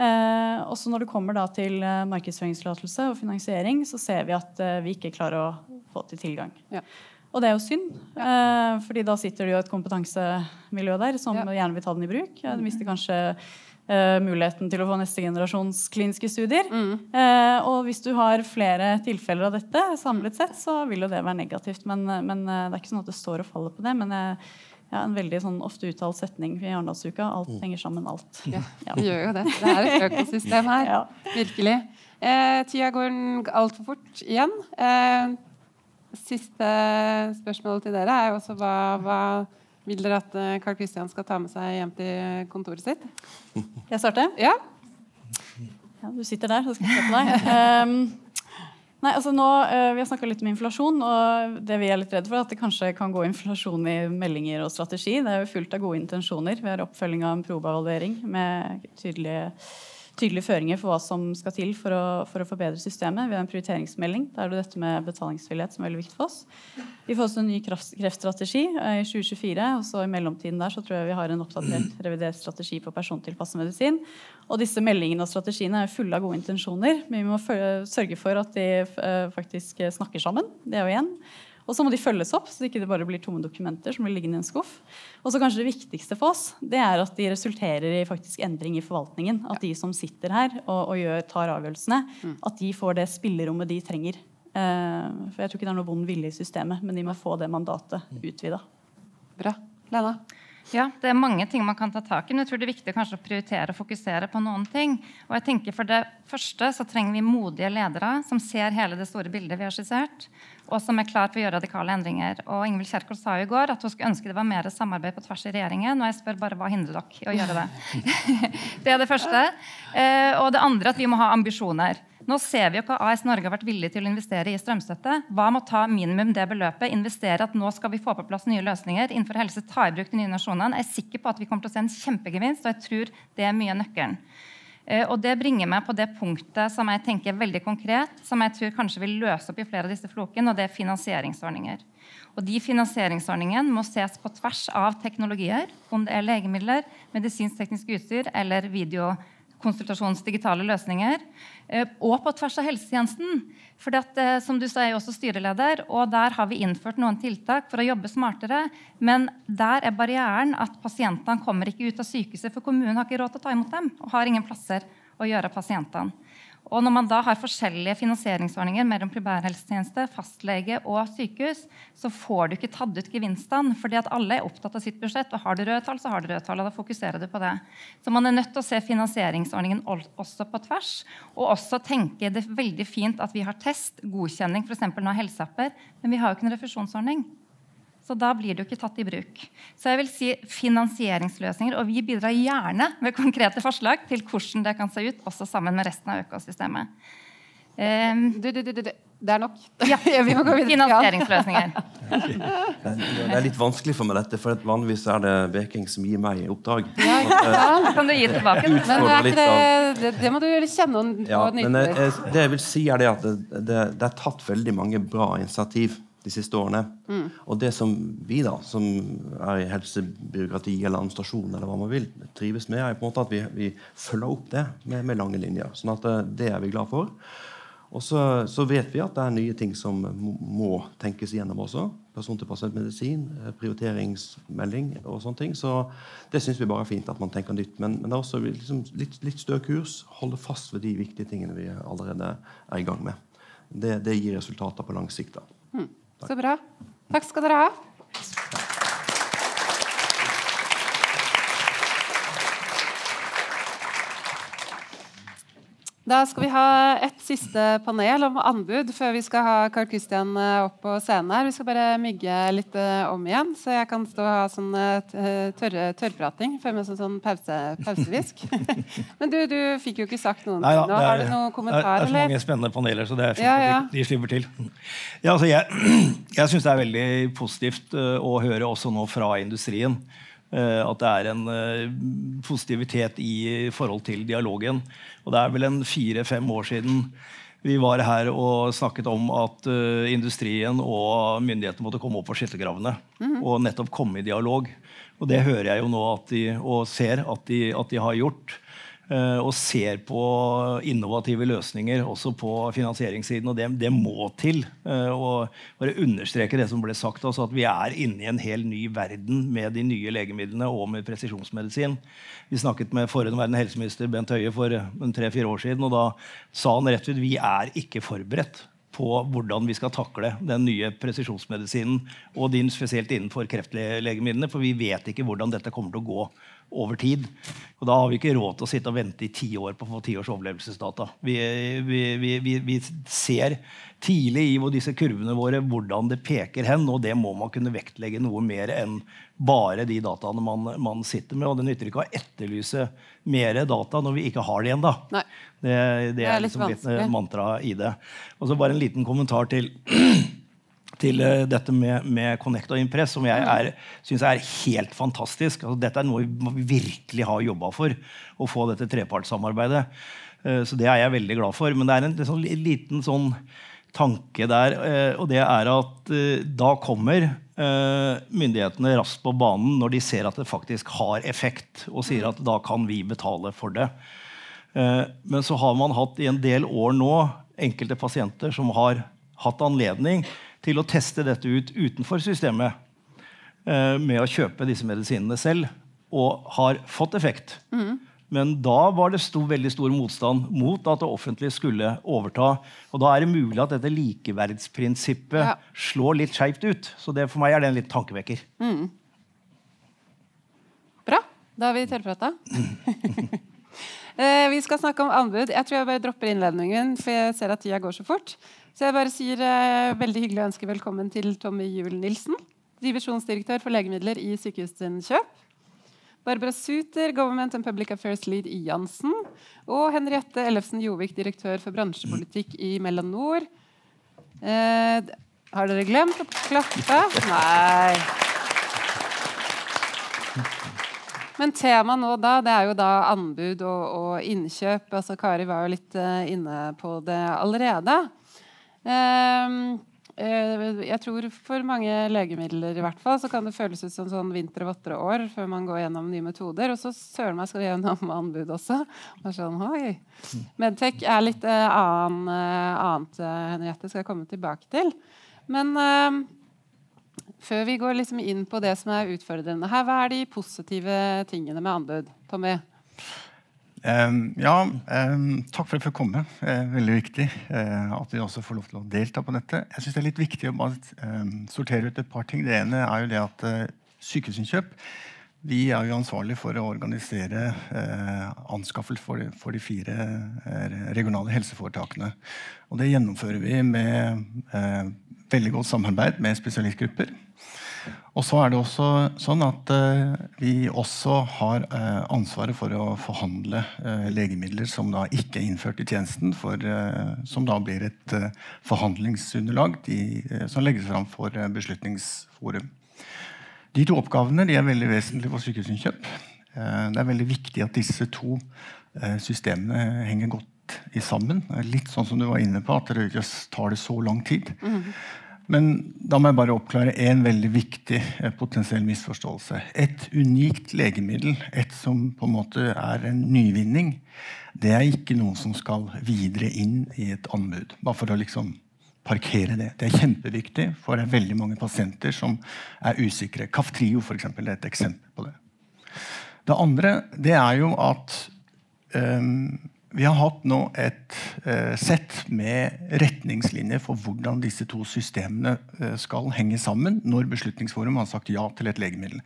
Eh, også når det kommer da til eh, markedsføringstillatelse og finansiering, så ser vi at eh, vi ikke klarer å få til tilgang. Ja. Og det er jo synd, eh, fordi da sitter det jo et kompetansemiljø der som Ja. gjerne vil ta den i bruk. Ja, De mister kanskje eh, muligheten til å få neste generasjons kliniske studier. Eh, og hvis du har flere tilfeller av dette samlet sett, så vil jo det være negativt. Men, men eh, det er ikke sånn at det står og faller på det. Men jeg ja, en veldig sånn ofte uttalt setning i Arendalsuka. Alt henger sammen, alt. Ja, Ja. det gjør jo det. Det er et økosystem her. Ja. Virkelig. Eh, tida går altfor fort igjen. Eh, siste spørsmål til dere er jo også hva, hva vil dere at eh, Carl Christian skal ta med seg hjem til kontoret sitt? Jeg starter? Ja? Ja, du sitter der, så skal jeg se på deg. Um, nei, altså nå, uh, Vi har snakka litt om inflasjon, og det vi er litt redd for, er at det kanskje kan gå inflasjon i meldinger og strategi. Det er jo fullt av gode intensjoner. Vi har oppfølging av en probeavaluering med tydelige, tydelige føringer for hva som skal til for å, for å forbedre systemet. Vi har en prioriteringsmelding. Der er det dette med betalingsvillighet som er veldig viktig for oss. Vi får også en ny kreftstrategi eh, i 2024. og så I mellomtiden der så tror jeg vi har en oppdatert revidert strategi på persontilpasset medisin. Og disse meldingene og strategiene er fulle av gode intensjoner. Men vi må sørge for at de eh, faktisk snakker sammen. Det er jo igjen. Og så må de følges opp, så det ikke bare blir tomme dokumenter som blir liggende i en skuff. Og så kanskje det viktigste for oss, det er at de resulterer i faktisk endring i forvaltningen. At de som sitter her og, og gjør, tar avgjørelsene, at de får det spillerommet de trenger. Uh, for jeg tror ikke det er noe vond vilje i systemet, men de må få det mandatet utvida. Bra. Lena? Ja, det er mange ting man kan ta tak i, men jeg tror det er viktig kanskje å prioritere og fokusere på noen ting. Og jeg tenker For det første så trenger vi modige ledere som ser hele det store bildet vi har skissert, og som er klar for å gjøre radikale endringer. Og Ingvild Kjerkol sa jo i går at hun skulle ønske det var mer samarbeid på tvers i regjeringen. Og jeg spør bare hva hindrer dere i å gjøre det? det er det første. Eh, og det andre at vi må ha ambisjoner. Nå ser vi jo hva AS Norge har vært villig til å investere i strømstøtte. Hva med å ta minimum det beløpet, investere at nå skal vi få på plass nye løsninger innenfor helse, ta i bruk de nye nasjonene? Jeg er sikker på at vi kommer til å se en kjempegevinst, og jeg tror det er mye av nøkkelen. Eh, Og Det bringer meg på det punktet som jeg tenker er veldig konkret, som jeg tror kanskje vil løse opp i flere av disse flokene, og det er finansieringsordninger. Og De finansieringsordningene må ses på tvers av teknologier, om det er legemidler, medisinsk-teknisk utstyr eller videokonsultasjons digitale løsninger, eh, og på tvers av helsetjenesten. For at, eh, som du sa, er jeg også styreleder, og der har vi innført noen tiltak for å jobbe smartere. Men der er barrieren at pasientene kommer ikke ut av sykehuset, for kommunen har ikke råd til å ta imot dem og har ingen plasser å gjøre pasientene. Og når man da har forskjellige finansieringsordninger mellom primærhelsetjeneste, fastlege og sykehus, så får du ikke tatt ut gevinstene, fordi at alle er opptatt av sitt budsjett. Og har du røde tall, så har du røde tall, og da fokuserer du på det. Så man er nødt til å se finansieringsordningen også på tvers. Og også tenke det er veldig fint at vi har test, godkjenning, f.eks. nå helseapper, men vi har jo ikke en refusjonsordning. Så da blir det jo ikke tatt i bruk. Så jeg vil si finansieringsløsninger. Og vi bidrar gjerne med konkrete forslag til hvordan det kan se ut, også sammen med resten av økosystemet. Um, Du, du, du. Det er nok. ja, vi må gå videre. Finansieringsløsninger. Det er litt vanskelig for meg, dette, for vanligvis er det Beking som gir meg oppdrag. Ja, ja. Kan du gi tilbake? Men det, er ikke det, det, det må du kjenne og Ja, men nyte. eh, eh, det jeg vil si er det at det, det, det er tatt veldig mange bra initiativ de siste årene. Og det som vi da, som er i helsebyråkrati eller administrasjon, eller hva man vil, trives med, er på en måte at vi, vi følger opp det med, med lange linjer. sånn at eh, det er vi glad for. Og så, så vet vi at det er nye ting som må, tenkes igjennom også. person-til-pasient-medisin, eh, prioriteringsmelding og sånne ting. Så det syns vi bare er fint at man tenker nytt. Men, men det er også liksom litt, litt stø kurs. Holde fast ved de viktige tingene vi allerede er i gang med. Det, det gir resultater på lang sikt. da. Mm. Så bra. Takk skal dere ha. Da skal vi ha et siste panel om anbud før vi skal ha Carl Christian eh, opp på scenen. her. Vi skal bare mygge litt eh, om igjen, så jeg kan stå og ha sånn eh, tørre, tørrprating. Føle meg som sånn pause, pausevisk. Men du, du fikk jo ikke sagt noen Nei, ting nå. Har du noen kommentar? Det er, det er så mange spennende paneler, så det er fint ja, ja. at de slipper til. Ja, altså jeg jeg syns det er veldig positivt å høre også nå fra industrien at det er en eh, positivitet i forhold til dialogen. Og det er vel en fire-fem år siden vi var her og snakket om at uh, industrien og myndighetene måtte komme opp på skyttergravene mm -hmm. og nettopp komme i dialog. Og det hører jeg jo nå at de, og ser at de, at de har gjort. Eh, og ser på innovative løsninger også på finansieringssiden. Og det, det må til. Eh, og bare understreke det som ble sagt, altså at vi er inne i en hel ny verden med de nye legemidlene og med presisjonsmedisin. Vi snakket med forhenværende helseminister Bent Høie for tre-fire år siden, og da sa han rett ut vi er ikke forberedt på hvordan vi skal takle den nye presisjonsmedisinen, og din spesielt innenfor kreftlegemidlene, for vi vet ikke hvordan dette kommer til å gå over tid. Og da har vi ikke råd til å sitte og vente i ti år på å få ti års overlevelsesdata. Vi, vi, vi, vi, ser tidlig i disse kurvene våre hvordan det peker hen, og det må man kunne vektlegge noe mer enn bare de dataene man, man sitter med. Og det nytter ikke å etterlyse mer data når vi ikke har det igjen. da. Det, det, det, er, liksom litt mantra i det. Og så bare en liten kommentar til til uh, dette med, med, Connect og Impress, som jeg syns er helt fantastisk. Altså, dette er noe vi virkelig har jobba for, å få dette trepartssamarbeidet. Uh, så det er jeg veldig glad for. Men det er en, en sånn, liten sånn tanke der, uh, og det er at da kommer myndighetene raskt på banen når de ser at det faktisk har effekt, og sier at da kan vi betale for det. men så har man hatt i en del år nå enkelte pasienter som har hatt anledning til å teste dette ut utenfor systemet eh, med å kjøpe disse medisinene selv, og har fått effekt. Mm. Men da var det stor, veldig stor motstand mot at det offentlige skulle overta. Og da er det mulig at dette likeverdsprinsippet ja. slår litt skeivt ut. Så det, for meg er det en litt tankevekker. Mm. Bra. Da har vi tørrprata. eh, vi skal snakke om anbud. Jeg tror jeg bare dropper innledningen, for jeg ser at tida går så fort. Så jeg bare sier eh, veldig hyggelig å ønske velkommen til Tommy Juel Nilsen, divisjonsdirektør for legemidler i Sykehusinnkjøp. Barbara Suter, Government and Public Affairs Lead i Jansen. Og Henriette Ellefsen Jovik, direktør for bransjepolitikk i Mellom Eh, har dere glemt å klappe? Nei. Men temaet nå da, det er jo da anbud og, og innkjøp. Altså Kari var jo litt uh, inne på det allerede. Eh, jeg tror for mange legemidler i hvert fall, så kan det føles ut som sånn vinter og våtre år før man går gjennom nye metoder. Og så søren meg skal vi gjennom anbud også. Og sånn, oi. Medtech er litt uh, uh, annet, uh, Henriette, skal jeg komme tilbake til. Men uh, før vi går liksom inn på det som er utfordrende her, hva er de positive tingene med anbud? Tommy? Um, ja, um, takk for at jeg fikk komme. Uh, veldig viktig uh, at vi også får lov til å delta på dette. Jeg synes Det er litt viktig å bare um, sortere ut et par ting. Det ene er jo det at uh, Sykehusinnkjøp vi er jo ansvarlig for å organisere anskaffelse for, for, de fire regionale helseforetakene. Og det gjennomfører vi med veldig godt samarbeid med spesialistgrupper. Og så er det også sånn at uh, vi også har uh, ansvaret for å forhandle uh, legemidler som da ikke er innført i tjenesten, for, som da blir et forhandlingsunderlag de, som legges fram for Beslutningsforum. De to oppgavene de er veldig vesentlige for sykehusinnkjøp. det er veldig viktig at disse to systemene henger godt i sammen. Litt sånn som du var inne på, at det tar det så lang tid. Mm. Men da må jeg bare oppklare en veldig viktig eh, potensiell misforståelse. Et unikt legemiddel, et som på en måte er en nyvinning, det er ikke noe som skal videre inn i et anbud. Bare for å liksom parkere det. Det er kjempeviktig for veldig mange pasienter som er usikre. Kaftrio for eksempel, er et eksempel på det. Det andre det er jo at um, vi har hatt nå et eh, sett med retningslinjer for hvordan disse to systemene eh, skal henge sammen når Beslutningsforum har sagt ja til et legemiddel.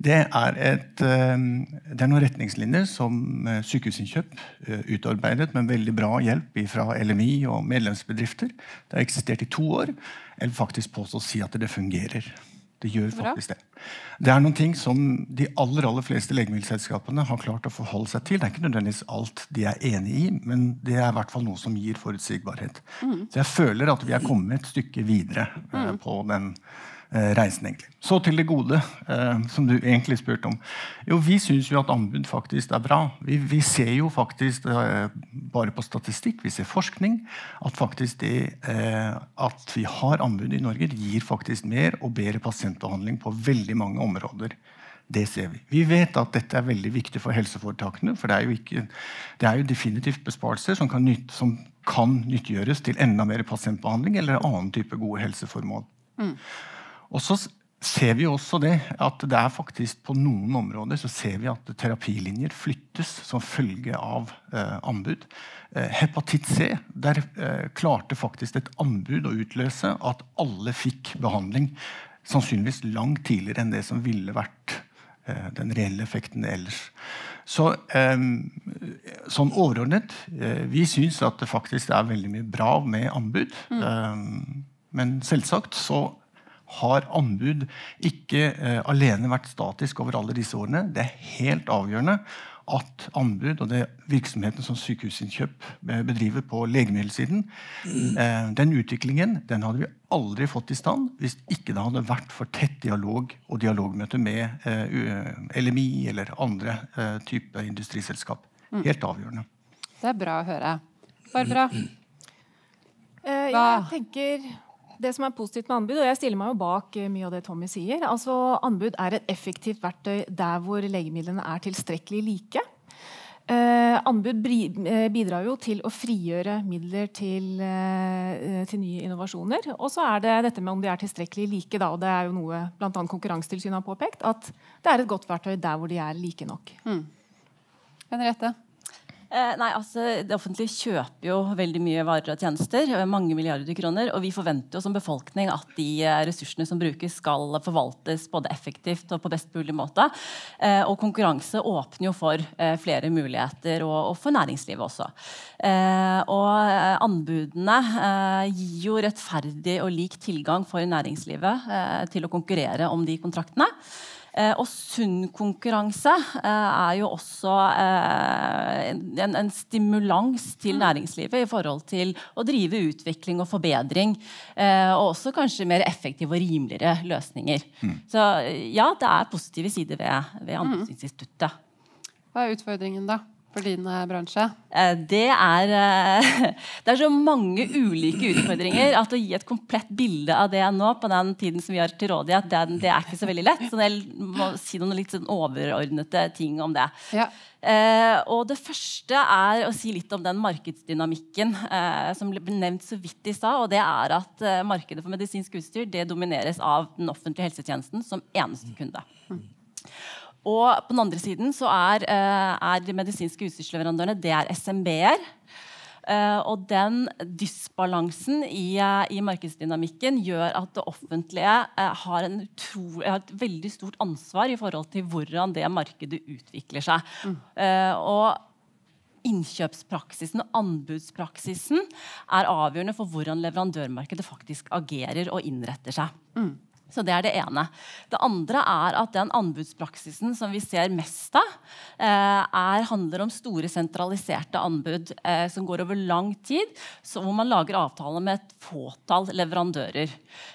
Det er, et, eh, det er noen retningslinjer som Sykehusinnkjøp utarbeidet med veldig bra hjelp fra LMI og medlemsbedrifter. Det har eksistert i to år. Eller faktisk påstå å si at det fungerer. Det gjør faktisk det. Det er noen ting som de aller aller fleste legemiddelselskapene har klart å forholde seg til. Det er ikke nødvendigvis alt de er enig i, men det er i hvert fall noe som gir forutsigbarhet. Mm. Så jeg føler at vi er kommet et stykke videre mm. på den Eh, reisen. egentlig. Så til det gode, eh, som du egentlig spurte om. Jo, Vi syns jo at anbud faktisk er bra. Vi, vi ser jo faktisk, eh, bare på statistikk, vi ser forskning, at faktisk det eh, at vi har anbud i Norge, gir faktisk mer og bedre pasientbehandling på veldig mange områder. Det ser vi. Vi vet at dette er veldig viktig for helseforetakene. For det er jo, ikke, det er jo definitivt besparelser som kan, nytt, som kan nyttiggjøres til enda mer pasientbehandling eller annen type gode helseformål. Mm. Og så ser vi også det at det er faktisk på noen områder så ser vi at terapilinjer flyttes som følge av eh, anbud. Eh, hepatitt C der eh, klarte faktisk et anbud å utløse at alle fikk behandling. Sannsynligvis langt tidligere enn det som ville vært eh, den reelle effekten ellers. Så eh, sånn overordnet eh, Vi syns at det faktisk er veldig mye bra med anbud. Mm. men selvsagt så har anbud ikke eh, alene vært statisk over alle disse årene. Det er helt avgjørende at anbud og det virksomheten som Sykehusinnkjøp eh, bedriver på legemiddelsiden, eh, den utviklingen den hadde vi aldri fått i stand hvis ikke det hadde vært for tett dialog og dialogmøte med eh, LMI eller andre eh, type industriselskap. Mm. Helt avgjørende. Det er bra å høre. Barbara? Hva? jeg tenker det som er positivt med anbud, og jeg stiller meg jo bak eh, mye av det Tommy sier altså Anbud er et effektivt verktøy der hvor legemidlene er tilstrekkelig like. Eh, anbud eh, bidrar jo til å frigjøre midler til, eh, til nye innovasjoner. Og så er det dette med om de er tilstrekkelig like. Da, og det er jo noe bl.a. Konkurransetilsynet har påpekt. At det er et godt verktøy der hvor de er like nok. Mm. Henriette? Eh, nei, altså Det offentlige kjøper jo veldig mye varer og tjenester. Eh, mange milliarder kroner, Og vi forventer jo som befolkning at de eh, ressursene som brukes, skal forvaltes både effektivt og på best mulig måte. Og konkurranse åpner jo for flere muligheter, og, for næringslivet også. Og anbudene gir jo rettferdig og lik tilgang for næringslivet til å konkurrere om de kontraktene. Eh, og sunn konkurranse eh, er jo også eh, en, en, stimulans til mm. næringslivet i forhold til å drive utvikling og forbedring. og også kanskje mer effektive og rimeligere løsninger. Mm. Så ja, det er positive sider ved, ved mm. Anbudsinstituttet. Hva er utfordringen, da? For din eh, bransje? Eh, det er, eh, det er så mange ulike utfordringer at å gi et komplett bilde av det nå på den tiden som vi har til rådighet, det, det er ikke så veldig lett. Så jeg må si noen litt sånn overordnete ting om det. Ja. Eh, og det første er å si litt om den markedsdynamikken eh, som ble nevnt så vidt i stad. Og det er at eh, markedet for medisinsk utstyr det domineres av den offentlige helsetjenesten som eneste kunde. Mm. Og på den andre siden så er, eh, er de medisinske utstyrsleverandørene det er SMB-er. Eh, og den dysbalansen i, uh, i, markedsdynamikken gjør at det offentlige har, utro, har, et veldig stort ansvar i forhold til hvordan det markedet utvikler seg. Mm. og innkjøpspraksisen og anbudspraksisen er avgjørende for hvordan leverandørmarkedet faktisk agerer og innretter seg. Mm. Så Det er det ene. Det andre er at den anbudspraksisen som vi ser mest av, eh, er, handler om store sentraliserte anbud eh, som går over lang tid, hvor man lager avtaler med et fåtall leverandører.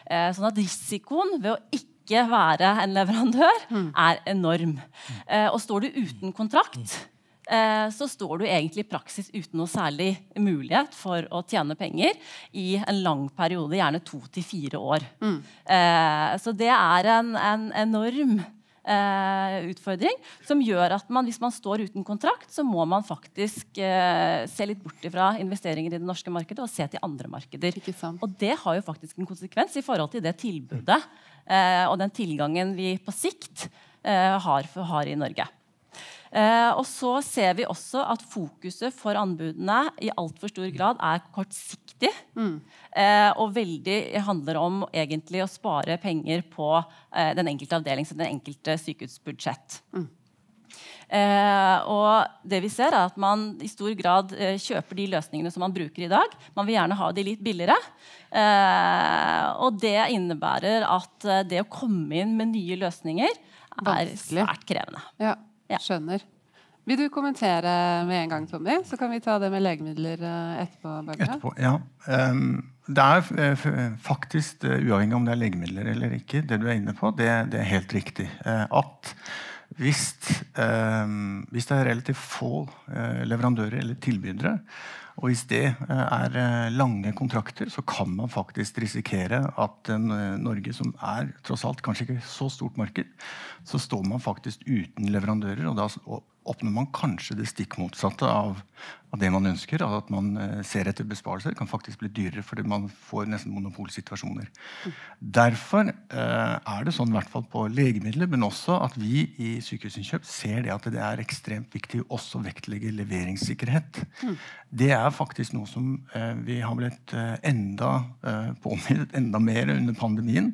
Eh, sånn at risikoen ved å ikke være en leverandør mm. er enorm. Eh, og står du uten kontrakt, Eh, så står du egentlig i praksis uten noe særlig mulighet for å tjene penger i en lang periode, gjerne to til fire år. Mm. Eh, så det er en, en enorm eh, utfordring som gjør at man, hvis man står uten kontrakt, så må man faktisk eh, se litt bort fra investeringer i det norske markedet og se til andre markeder. Og det har jo faktisk en konsekvens i forhold til det tilbudet eh, og den tilgangen vi på sikt eh, har, har i Norge. Eh, og så ser vi også at fokuset for anbudene i altfor stor grad er kortsiktig. Mm. Eh, og veldig handler om egentlig å spare penger på eh, den enkelte avdeling, så den enkelte sykehusbudsjett. Mm. Eh, og det vi ser er at Man i stor grad eh, kjøper de løsningene som man bruker i dag. Man vil gjerne ha de litt billigere. Eh, og det innebærer at eh, det å komme inn med nye løsninger er svært krevende. Ja. Ja. Skjønner. Vil du kommentere med en gang, Tommy? Så kan vi ta det med legemidler eh, etterpå. Barbara. Etterpå, ja. Det er uh, faktisk uh, uavhengig om det er legemidler eller ikke, det du er inne på, det, det er helt riktig. At hvis, hvis, det er relativt få leverandører eller tilbydere, og hvis det er lange kontrakter, så kan man faktisk risikere at Norge, som er tross alt kanskje ikke så stort marked, så står man faktisk uten leverandører. og da oppnår man kanskje det stikk motsatte av, av det man ønsker. At man eh, ser etter besparelser. Kan faktisk bli dyrere fordi man får nesten monopolsituasjoner. Mm. Derfor eh, er det sånn, i hvert fall på legemidler, men også at vi i Sykehusinnkjøp ser det at det er ekstremt viktig også å vektlegge leveringssikkerhet. Mm. Det er faktisk noe som eh, vi har blitt enda påminnet enda mer under pandemien.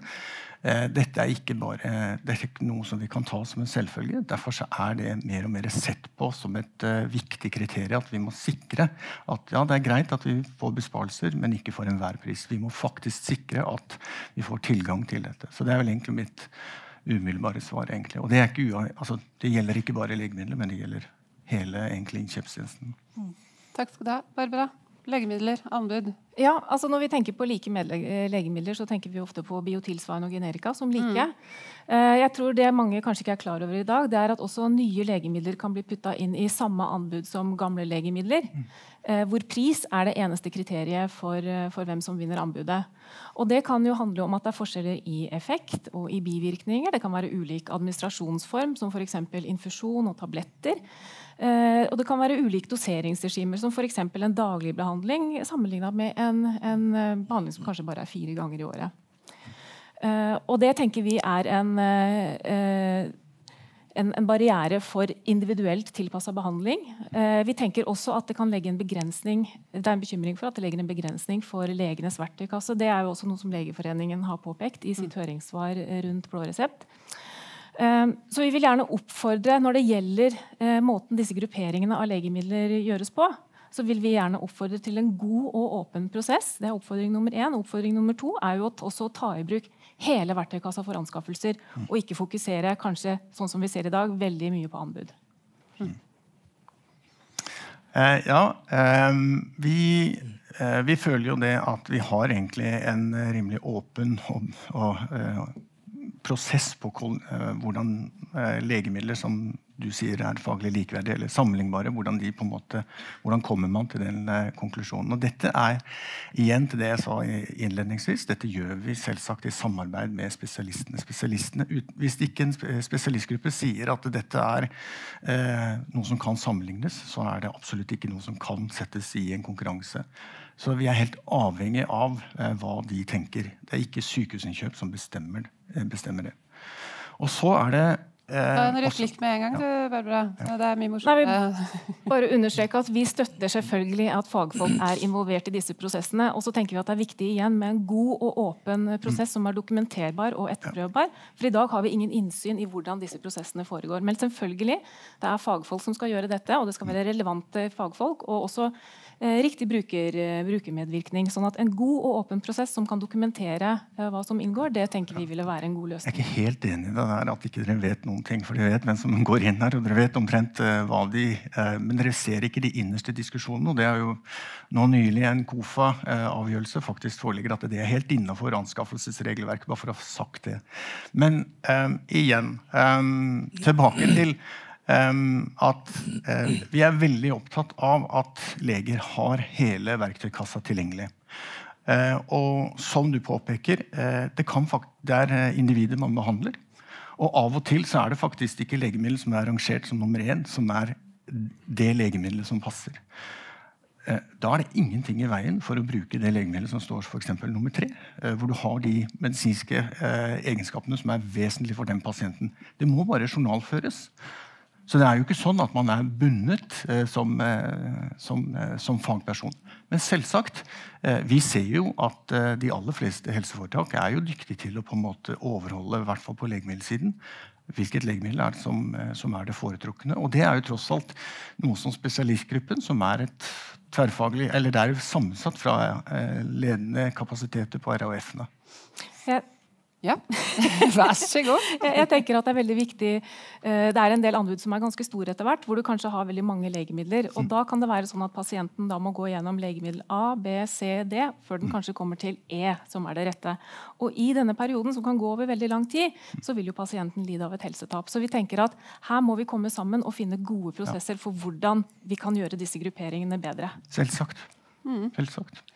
Eh, dette er ikke bare det er ikke noe som vi kan ta som en selvfølge. Derfor er det mer og mer sett på som et uh, viktig kriterium at vi må sikre at ja, det er greit at vi får besparelser, men ikke for enhver pris. Vi må faktisk sikre at vi får tilgang til dette. Så det er vel egentlig mitt umiddelbare svar. egentlig. Og det, altså, det gjelder ikke bare legemidler, men det gjelder hele egentlig innkjøpstjenesten. Mm. Takk skal du ha. Barbara? Legemidler, anbud? Ja, altså Når vi tenker på like eh, legemidler, så tenker vi ofte på biotilsvarende og generika som like. Mm. Eh, jeg tror Det mange kanskje ikke er klar over i dag, det er at også nye legemidler kan bli putta inn i samme anbud som gamle legemidler. Mm. Eh, hvor pris er det eneste kriteriet for, for, hvem som vinner anbudet. Og Det kan jo handle om at det er forskjeller i effekt og i bivirkninger. Det kan være ulik administrasjonsform, som f.eks. infusjon og tabletter. Eh, og det kan være ulike doseringsregimer, som f.eks. en daglig behandling sammenligna med en, en, eh, behandling som kanskje bare er fire ganger i året. Eh, og det tenker vi er en, eh, en, en barriere for individuelt tilpassa behandling. Eh, vi tenker også at det kan legge en begrensning det er en bekymring for at det legger en begrensning for legenes verktøykasse. Det er jo også noe som Legeforeningen har påpekt i sitt mm. høringssvar rundt blå resept. Ehm, så vi vil gjerne oppfordre, når det gjelder eh, måten disse grupperingene av legemidler gjøres på, så vil vi gjerne oppfordre til en god og åpen prosess. Det er oppfordring nummer én. Oppfordring nummer to er jo også å ta i bruk hele verktøykassa for anskaffelser, og ikke fokusere kanskje, sånn som vi ser i dag, veldig mye på anbud. Mm. Eh, ja, eh, vi, eh, vi, føler jo det at vi har egentlig en rimelig åpen og, og eh, prosess på uh, hvordan uh, legemidler som du sier er faglig likeverdige eller sammenlignbare, hvordan, de på en måte, hvordan kommer man til den uh, konklusjonen. Og Dette er igjen til det jeg sa innledningsvis. Dette gjør vi selvsagt i samarbeid med spesialistene. spesialistene hvis ikke en spesialistgruppe sier at dette er noe som kan sammenlignes, så er det absolutt ikke noe som kan settes i en konkurranse. Så vi er helt avhengig av eh, hva de tenker. Det er ikke Sykehusinnkjøp som bestemmer, eh, bestemmer det. Og så er det Ta en replikk med en gang, du, Barbara. Det er mye morsomt. Bare understreke at Vi støtter selvfølgelig at fagfolk er involvert i disse prosessene. Og så tenker vi at det er viktig igjen med en god og åpen prosess som er dokumenterbar og etterprøvbar. For i dag har vi ingen innsyn i hvordan disse prosessene foregår. Men selvfølgelig, det er fagfolk som skal gjøre dette, og det skal være relevante fagfolk. og også Eh, riktig bruker, eh, brukermedvirkning. sånn at en god og åpen prosess som kan dokumentere eh, hva som inngår, det tenker vi ville være en god løsning. Jeg er ikke helt enig i det der at ikke dere vet noen ting. For dere vet hvem som går inn her, og dere vet omtrent hva de Men dere ser ikke de innerste diskusjonene. Og det er jo nå nylig en KOFA-avgjørelse faktisk foreligger at det er helt innafor anskaffelsesregelverket. Bare for å ha sagt det. Men um, igjen, um, tilbake til at eh, vi er veldig opptatt av at leger har hele verktøykassa tilgjengelig. Eh, og som du påpeker, eh, det, det er individer man behandler. Og av og til så er det faktisk ikke legemiddel som er rangert som nummer én, som er det legemiddelet som passer. Da er det ingenting i veien for å bruke det legemiddelet som står for eksempel, nummer tre. Hvor du har de medisinske egenskapene som er vesentlige for den pasienten. Det må bare journalføres. Så det er jo ikke sånn at man er bundet eh, som, eh, som, eh, som, fagperson. Men selvsagt, vi ser jo at de aller fleste helseforetak er jo dyktige til å på en måte overholde, i hvert fall på legemiddelsiden, hvilket legemiddel er det som, som, er det foretrukne. Og det er jo tross alt noe som spesialistgruppen, som er et tverrfaglig, eller det er sammensatt fra ledende kapasiteter på RAF-ene. Jeg ja, vær så god. jeg, tenker at Det er veldig viktig uh, Det er en del anbud som er ganske store etter hvert, hvor du kanskje har veldig mange legemidler. og mm. Da kan det være sånn at pasienten da må gå gjennom legemiddel A, B, C, D før den mm. kanskje kommer til E, som er det rette. Og I denne perioden, som kan gå over veldig lang tid, så vil jo pasienten lide av et helsetap. Så vi tenker at her må vi komme sammen og finne gode prosesser for hvordan vi kan gjøre disse grupperingene bedre. Selvsagt. Mm.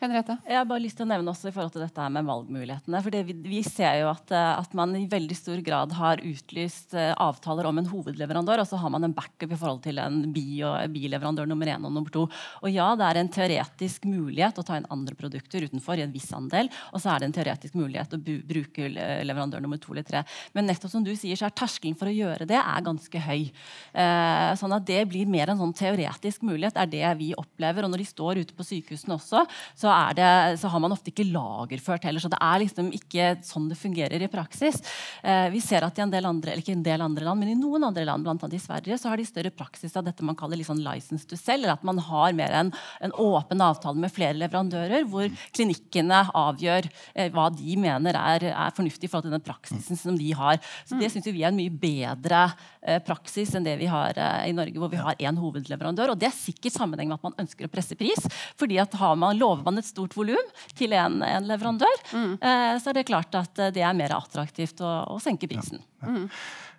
Henriette? Jeg har bare lyst til å nevne også i forhold til dette her med valgmulighetene. for vi, vi, ser jo at, eh, at, man i veldig stor grad har utlyst uh, avtaler om en hovedleverandør, og så har man en backup i forhold til en bi og, bileverandør nummer én og nummer to. Og ja, det er en teoretisk mulighet å ta inn andre produkter utenfor i en viss andel, og så er det en teoretisk mulighet å bruke leverandør nummer to eller tre. Men nettopp som du sier, så er terskelen for å gjøre det er ganske høy. Uh, sånn at det blir mer en sånn teoretisk mulighet, er det vi opplever. Og når de står ute på sykehus sykehusene også, så, det, så, har man ofte ikke lagerført heller. Så det er liksom ikke sånn det fungerer i praksis. Eh, vi ser at i en del andre, eller ikke en del andre land, men i noen andre land, bl.a. i Sverige, så har de større praksis av dette man kaller liksom license to sell, eller at man har mer en, en åpen avtale med flere leverandører, hvor klinikkene avgjør eh, hva de mener er, er, fornuftig i forhold til den praksisen som de har. Så Det syns vi er en mye bedre eh, praksis enn det vi har eh, i Norge, hvor vi har én hovedleverandør. Og det er sikkert sammenheng med at man ønsker å presse pris. fordi at man, lover man et stort volum til en, en leverandør, mm. eh, så er det klart at eh, det er mer attraktivt å, å senke prisen. Ja. Mm.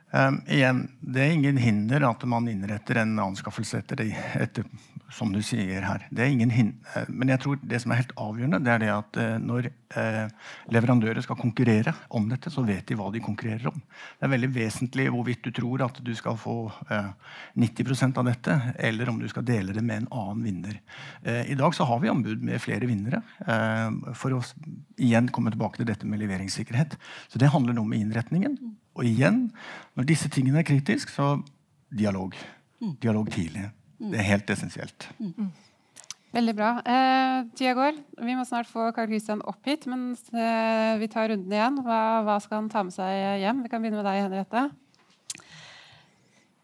Um, igjen, Det er ingen hinder at man innretter en anskaffelse etter, etter som du sier her. Det er ingen hinder. Eh, men jeg tror det som er helt avgjørende, det er det at uh, når uh, leverandører skal konkurrere om dette, så vet de hva de konkurrerer om. Det er veldig vesentlig hvorvidt du tror at du skal få uh, 90% av dette, eller om du skal dele det med en annen vinner. I dag så har vi anbud med flere vinnere. for å igjen komme tilbake til dette med leveringssikkerhet. Så det handler noe med innretningen. Og igjen, når disse tingene er kritiske, så dialog. Mm. Dialog tidlig. Mm. Det er helt essensielt. Mm. Veldig bra. Eh, tida går. Vi må snart få Karl Kristian opp hit, men eh, vi tar runden igjen. Hva, hva, skal han ta med seg hjem? Vi kan begynne med deg, Henriette.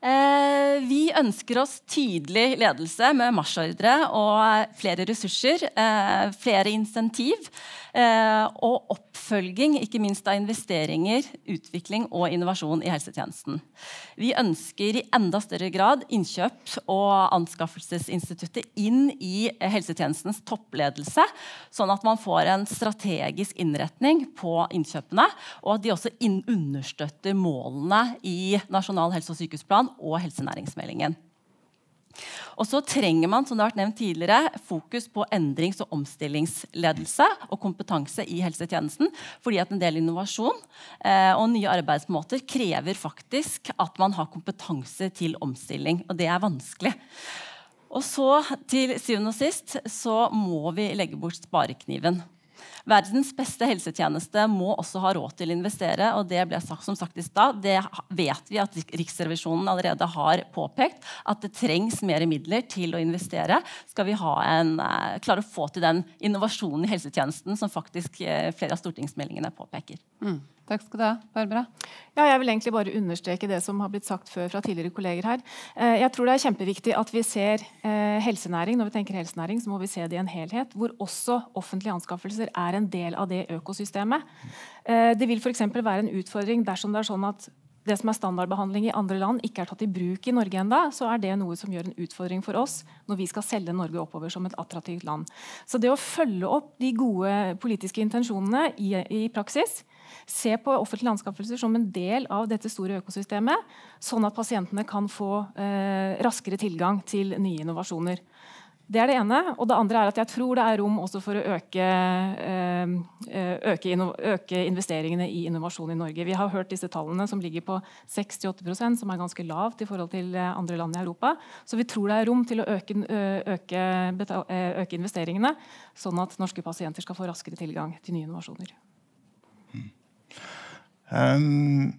Eh, vi ønsker oss tydelig ledelse med marsjordre og flere ressurser. Eh, flere insentiv. Eh, og oppfølging, ikke minst av investeringer, utvikling og innovasjon i helsetjenesten. Vi ønsker i enda større grad innkjøp og anskaffelsesinstituttet inn i helsetjenestens toppledelse, sånn at man får en strategisk innretning på innkjøpene, og at de også understøtter målene i Nasjonal helse- og sykehusplan og helsenæringsmeldingen. Og så trenger man som det har vært nevnt tidligere, fokus på endrings- og omstillingsledelse og kompetanse i helsetjenesten. Fordi at en del innovasjon eh, og nye arbeidsmåter krever faktisk at man har kompetanse til omstilling. Og det er vanskelig. Og så til syvende og sist så må vi legge bort sparekniven. Verdens beste helsetjeneste må også ha råd til å investere. og Det ble sagt, som sagt i stad. det vet vi at Riksrevisjonen allerede har påpekt. At det trengs mer midler til å investere. Skal vi en, uh, klare å få til den innovasjonen i helsetjenesten som faktisk uh, flere av stortingsmeldingene påpeker. Mm. Takk skal du ha. Barbara? Ja, jeg vil egentlig bare understreke det som har blitt sagt før fra tidligere kolleger her. Eh, jeg tror det er kjempeviktig at vi ser eh, helsenæring når vi tenker helsenæring, så må vi se det i en helhet, hvor også offentlige anskaffelser er en del av det økosystemet. Eh, det vil f.eks. være en utfordring dersom det er sånn at det som er standardbehandling i andre land, ikke er tatt i bruk i Norge enda, så er det noe som gjør en utfordring for oss når vi skal selge Norge oppover som et attraktivt land. Så det å følge opp de gode politiske intensjonene i, i praksis, Se på offentlige anskaffelser som en del av dette store økosystemet, sånn at pasientene kan få eh, raskere tilgang til nye innovasjoner. Det er det ene. Og det andre er at jeg tror det er rom også for å øke, eh, øke, øke, investeringene i innovasjon i Norge. Vi har hørt disse tallene som ligger på 6-8 som er ganske lavt i forhold til andre land i Europa. Så vi tror det er rom til å øke, øke, investeringene, sånn at norske pasienter skal få raskere tilgang til nye innovasjoner. Um,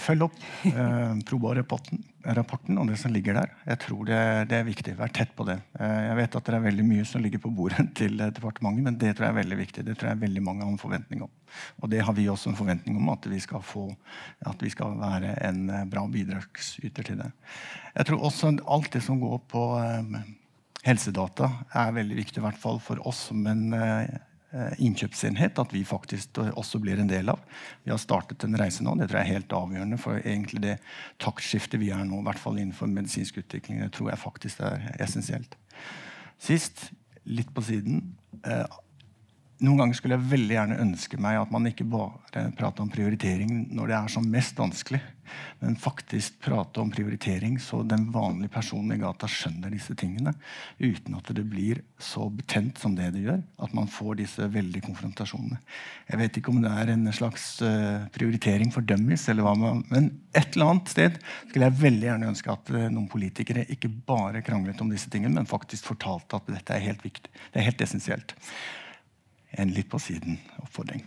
følg opp eh, Proba-rapporten rapporten og det som ligger der. Jeg tror det, det, er viktig. Vær tett på det. Eh, jeg vet at det er veldig mye som ligger på bordet til departementet, men det tror jeg er veldig viktig. Det tror jeg veldig mange har en forventning om. Og det har vi også en forventning om, at vi skal, få, at vi skal være en eh, bra bidragsyter til det. Jeg tror også alt det som går på eh, helsedata, er veldig viktig, i hvert fall for oss som en Eh, innkjøpsenhet at vi faktisk også blir en del av. Vi har startet en reise nå. Det tror jeg er helt avgjørende for egentlig det taktskiftet vi er nå, i hvert fall innenfor medisinsk utvikling. Det tror jeg faktisk er essensielt. Sist, litt på siden eh, noen ganger skulle jeg veldig gjerne ønske meg at man ikke bare prater om prioritering når det er som mest vanskelig, men faktisk prate om prioritering så den vanlige personen i gata skjønner disse tingene, uten at det blir så betent som det det gjør. At man får disse veldige konfrontasjonene. Jeg vet ikke om det er en slags uh, prioritering for dummies, eller hva man, men et eller annet sted skulle jeg veldig gjerne ønske at uh, noen politikere ikke bare kranglet om disse tingene, men faktisk fortalte at dette er helt viktig. Det er helt essensielt en litt på siden-oppfordring.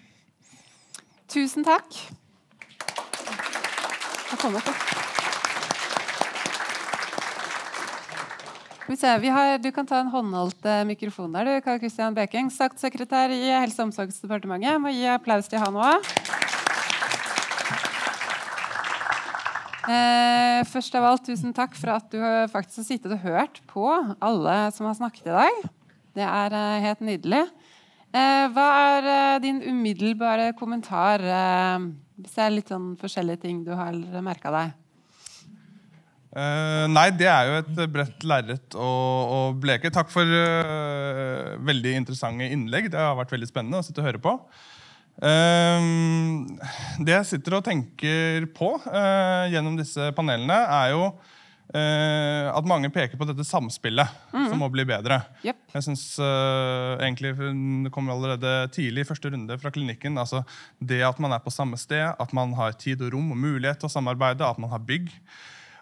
Tusen takk. Har, du kan ta en håndholdt eh, mikrofon der. du, Karl Kristian Beking, Statssekretær i Helse- og omsorgsdepartementet. Må gi applaus til han òg. Eh, først av alt, tusen takk for at du faktisk har sittet og hørt på alle som har snakket i dag. Det er eh, helt nydelig. Eh, hva er eh, din umiddelbare kommentar? Eh, hvis det er litt sånn forskjellige ting du har merka deg? Uh, nei, det er jo et bredt lerret å, å, bleke. Takk for uh, veldig interessante innlegg. Det har vært veldig spennende å sitte og høre på. Uh, det jeg sitter og tenker på gjennom disse panelene, er jo at mange peker på dette samspillet mm. som må bli bedre. Yep. Jeg synes uh, egentlig Det kom allerede tidlig i første runde fra klinikken. altså Det at man er på samme sted, at man har tid og rom og mulighet til å samarbeide, at man har bygg.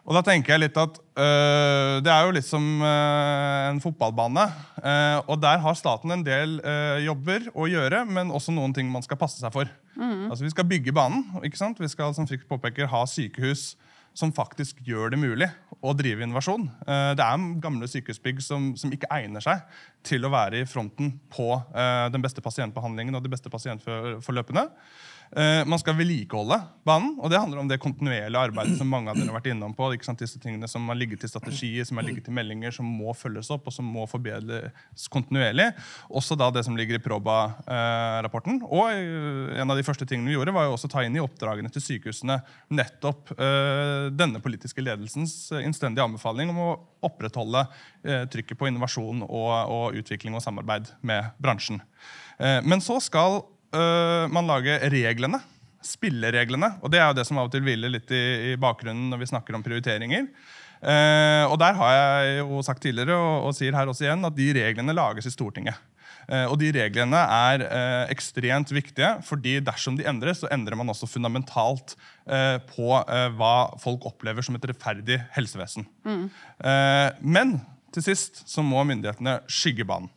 Og da tenker jeg litt at øh, Det er jo litt som en fotballbane. og der har staten en del jobber å gjøre, men også noen ting man skal passe seg for. Mm. Altså Vi skal bygge banen. ikke sant? Vi skal som Frikk påpeker, ha sykehus som faktisk gjør det mulig å drive innovasjon. Eh, det er gamle sykehusbygg som, som ikke egner seg til å være i fronten på eh, den beste pasientbehandlingen og de beste pasientforløpene. Eh, man skal vedlikeholde banen, og det handler om det kontinuerlige arbeidet som mange av dere har vært innom på. Disse tingene som har ligget til strategier, som har ligget til meldinger, som må følges opp og som må forbedres kontinuerlig. Også da det som ligger i Proba-rapporten. Og en av de første tingene vi gjorde, var jo også å ta inn i oppdragene til sykehusene nettopp eh, denne politiske ledelsens innstendige anbefaling om å opprettholde eh, trykket på innovasjon og, og utvikling og samarbeid med bransjen. Men så skal uh, man lager reglene. Spillereglene. Og det er jo det som av og til hviler litt i, i, bakgrunnen når vi snakker om prioriteringer. Uh, og der har jeg jo sagt tidligere og, og, sier her også igjen at de reglene lages i Stortinget. Uh, og de reglene er uh, ekstremt viktige, fordi dersom de endres, så endrer man også fundamentalt på hva folk opplever som et rettferdig helsevesen. Mm. men til sist så må myndighetene skygge banen.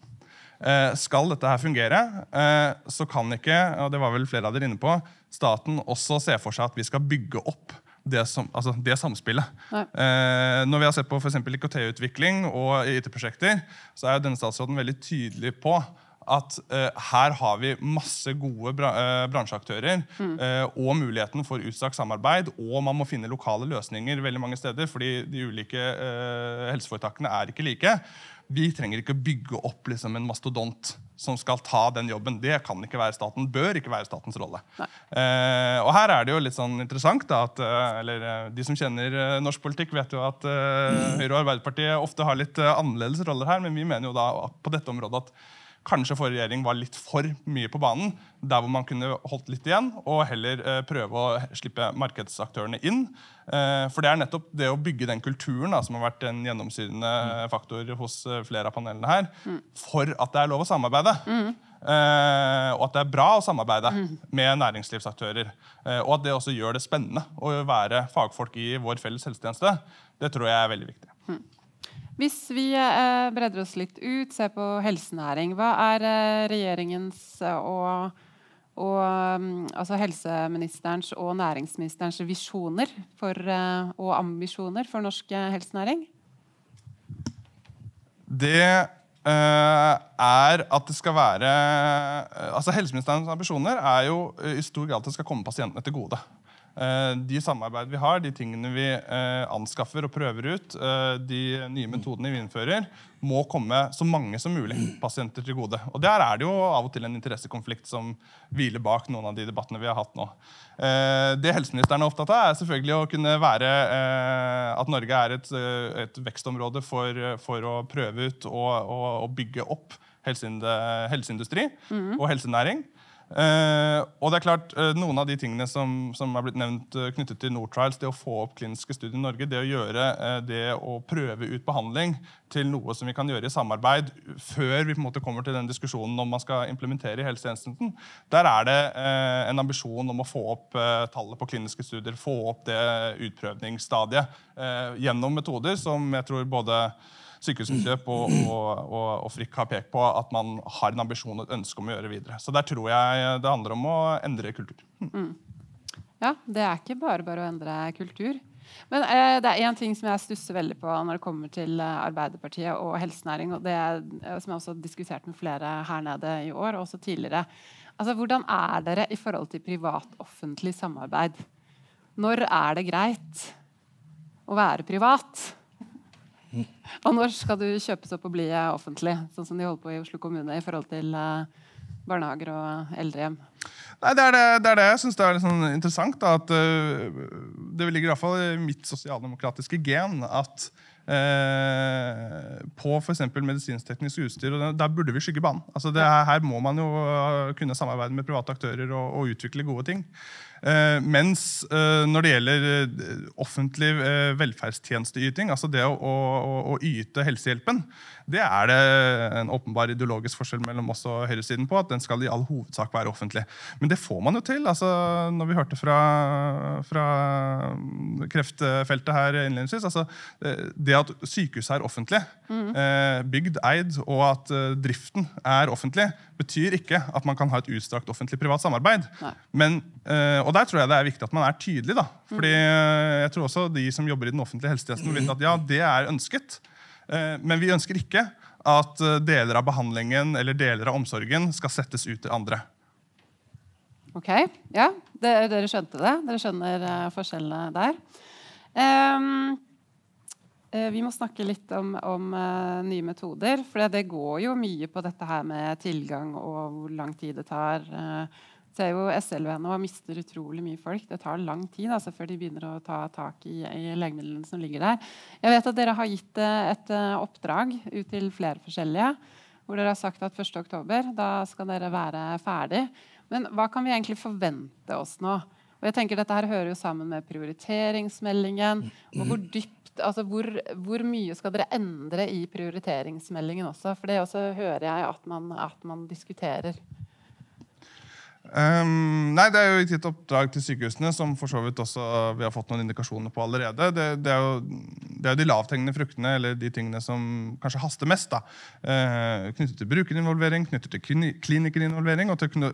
Eh, skal dette her fungere, eh, så kan ikke og det var vel flere av dere inne på, staten også se for seg at vi skal bygge opp det, som, altså det samspillet. Eh, når vi har sett på IKT-utvikling og IT-prosjekter, så er denne statsråden veldig tydelig på at uh, her har vi masse gode bra uh, bransjeaktører mm. uh, og muligheten for utstrakt samarbeid. Og man må finne lokale løsninger veldig mange steder, fordi de ulike helseforetakene er ikke like. Vi trenger ikke å bygge opp liksom, en mastodont som skal ta den jobben. Det kan ikke være staten, bør ikke være statens rolle. Eh, og her er det jo litt sånn interessant da, at eh, eller eh, De som kjenner eh, norsk politikk, vet jo at eh, Høyre og Arbeiderpartiet ofte har litt annerledes roller her, men vi mener jo da på dette området at kanskje forrige regjering var litt for mye på banen. Der hvor man kunne holdt litt igjen og heller eh, prøve å slippe markedsaktørene inn. Eh, for det er nettopp det å bygge den kulturen da, som har vært en gjennomsyrende faktor hos eh, flere av panelene her, for at det er lov å samarbeide. Eh, og at det er bra å samarbeide med næringslivsaktører. Eh, og at det også gjør det spennende å være fagfolk i vår felles helsetjeneste. Det tror jeg er veldig viktig. Hvis vi eh, bredder oss litt ut, ser på helsenæring, hva er eh, regjeringens eh, og, og um, altså helseministerens og næringsministerens visjoner for, og ambisjoner for norsk helsenæring? Det eh, er at det skal være altså Helseministerens ambisjoner er jo i stor grad at det skal komme pasientene til gode. Eh, de samarbeid vi har, de tingene vi eh, anskaffer og prøver ut, eh, de nye metodene vi innfører, må komme så mange som mulig pasienter til gode. Og Der er det jo av og til en interessekonflikt som hviler bak noen av de debattene vi har hatt nå. Det helseministeren er opptatt av, er selvfølgelig å kunne være at Norge er et, et vekstområde for, for, å prøve ut og, og, og bygge opp helseindustri og helsenæring. Uh, og det er klart, uh, Noen av de tingene som, som er blitt nevnt uh, knyttet til Nortrials, det å få opp kliniske studier i Norge, det å gjøre det å prøve ut behandling til noe som vi kan gjøre i samarbeid før vi på en måte kommer til den diskusjonen om man skal implementere i helsetjenesten, der er det en ambisjon om å få opp tallet på kliniske studier, få opp det utprøvningsstadiet gjennom metoder som jeg tror både Sykehusinnkjøp og, og, og, og, Frikk har pekt på at man har en ambisjon og et ønske om å gjøre videre. Så der tror jeg det handler om å endre kultur. Mm. Ja, det er ikke bare bare å endre kultur. Men eh, det er én ting som jeg stusser veldig på når det kommer til eh, Arbeiderpartiet og helsenæring, og det eh, som jeg også har diskutert med flere her nede i år, og også tidligere. Altså, Hvordan er dere i forhold til privat-offentlig samarbeid? Når er det greit å være privat? Og når skal du kjøpes opp og bli offentlig, sånn som de holder på i Oslo kommune i forhold til uh, barnehager og eldrehjem? Nei, Det er det, det, er det. jeg syns er sånn interessant. Da, at uh, Det ligger i hvert fall i mitt sosialdemokratiske gen at eh, på f.eks. medisinsk-teknisk utstyr og Der burde vi skygge banen. Altså, her må man jo kunne samarbeide med private aktører og, og utvikle gode ting. Uh, mens uh, når det gjelder uh, offentlig velferdstjenesteyting, altså det å, å, å, yte helsehjelpen, det er det en åpenbar ideologisk forskjell mellom oss og høyresiden på. at Den skal i all hovedsak være offentlig. Men det får man jo til. altså Når vi hørte fra, fra kreftfeltet her innledningsvis altså Det at sykehuset er offentlig, mm. bygd, eid, og at driften er offentlig, betyr ikke at man kan ha et utstrakt offentlig-privat samarbeid. Men, og der tror jeg det er viktig at man er tydelig. da. Fordi eh, jeg tror også de som jobber i den offentlige helsetjenesten, vet at ja, det er ønsket. Eh, men vi ønsker ikke at eh, deler av behandlingen eller deler av omsorgen skal settes ut til andre. Ok, ja. Dere skjønte det? Dere skjønner forskjellene der? Um, vi må snakke litt om, om uh, nye metoder. For det går jo mye på dette her med tilgang og hvor lang tid det tar. Uh, ser jo SLV nå mister utrolig mye folk. Det tar lang tid altså, før de begynner å ta tak i, i, legemidlene som ligger der. Jeg vet at dere har gitt uh, et uh, oppdrag ut til flere forskjellige. Hvor dere har sagt at 1.10. da skal dere være ferdig. Men hva kan vi egentlig forvente oss nå? Og jeg tenker Dette her hører jo sammen med prioriteringsmeldingen. og Hvor dypt, altså hvor, hvor mye skal dere endre i prioriteringsmeldingen også? For det også hører jeg at man, at man diskuterer. Um, nei, Det er jo gitt oppdrag til sykehusene, som for så vidt også vi har fått noen indikasjoner på allerede. Det, det er jo det er de lavthengende fruktene, eller de tingene som kanskje haster mest. da, uh, Knyttet til brukerinvolvering, knyttet til klinikerinvolvering og til å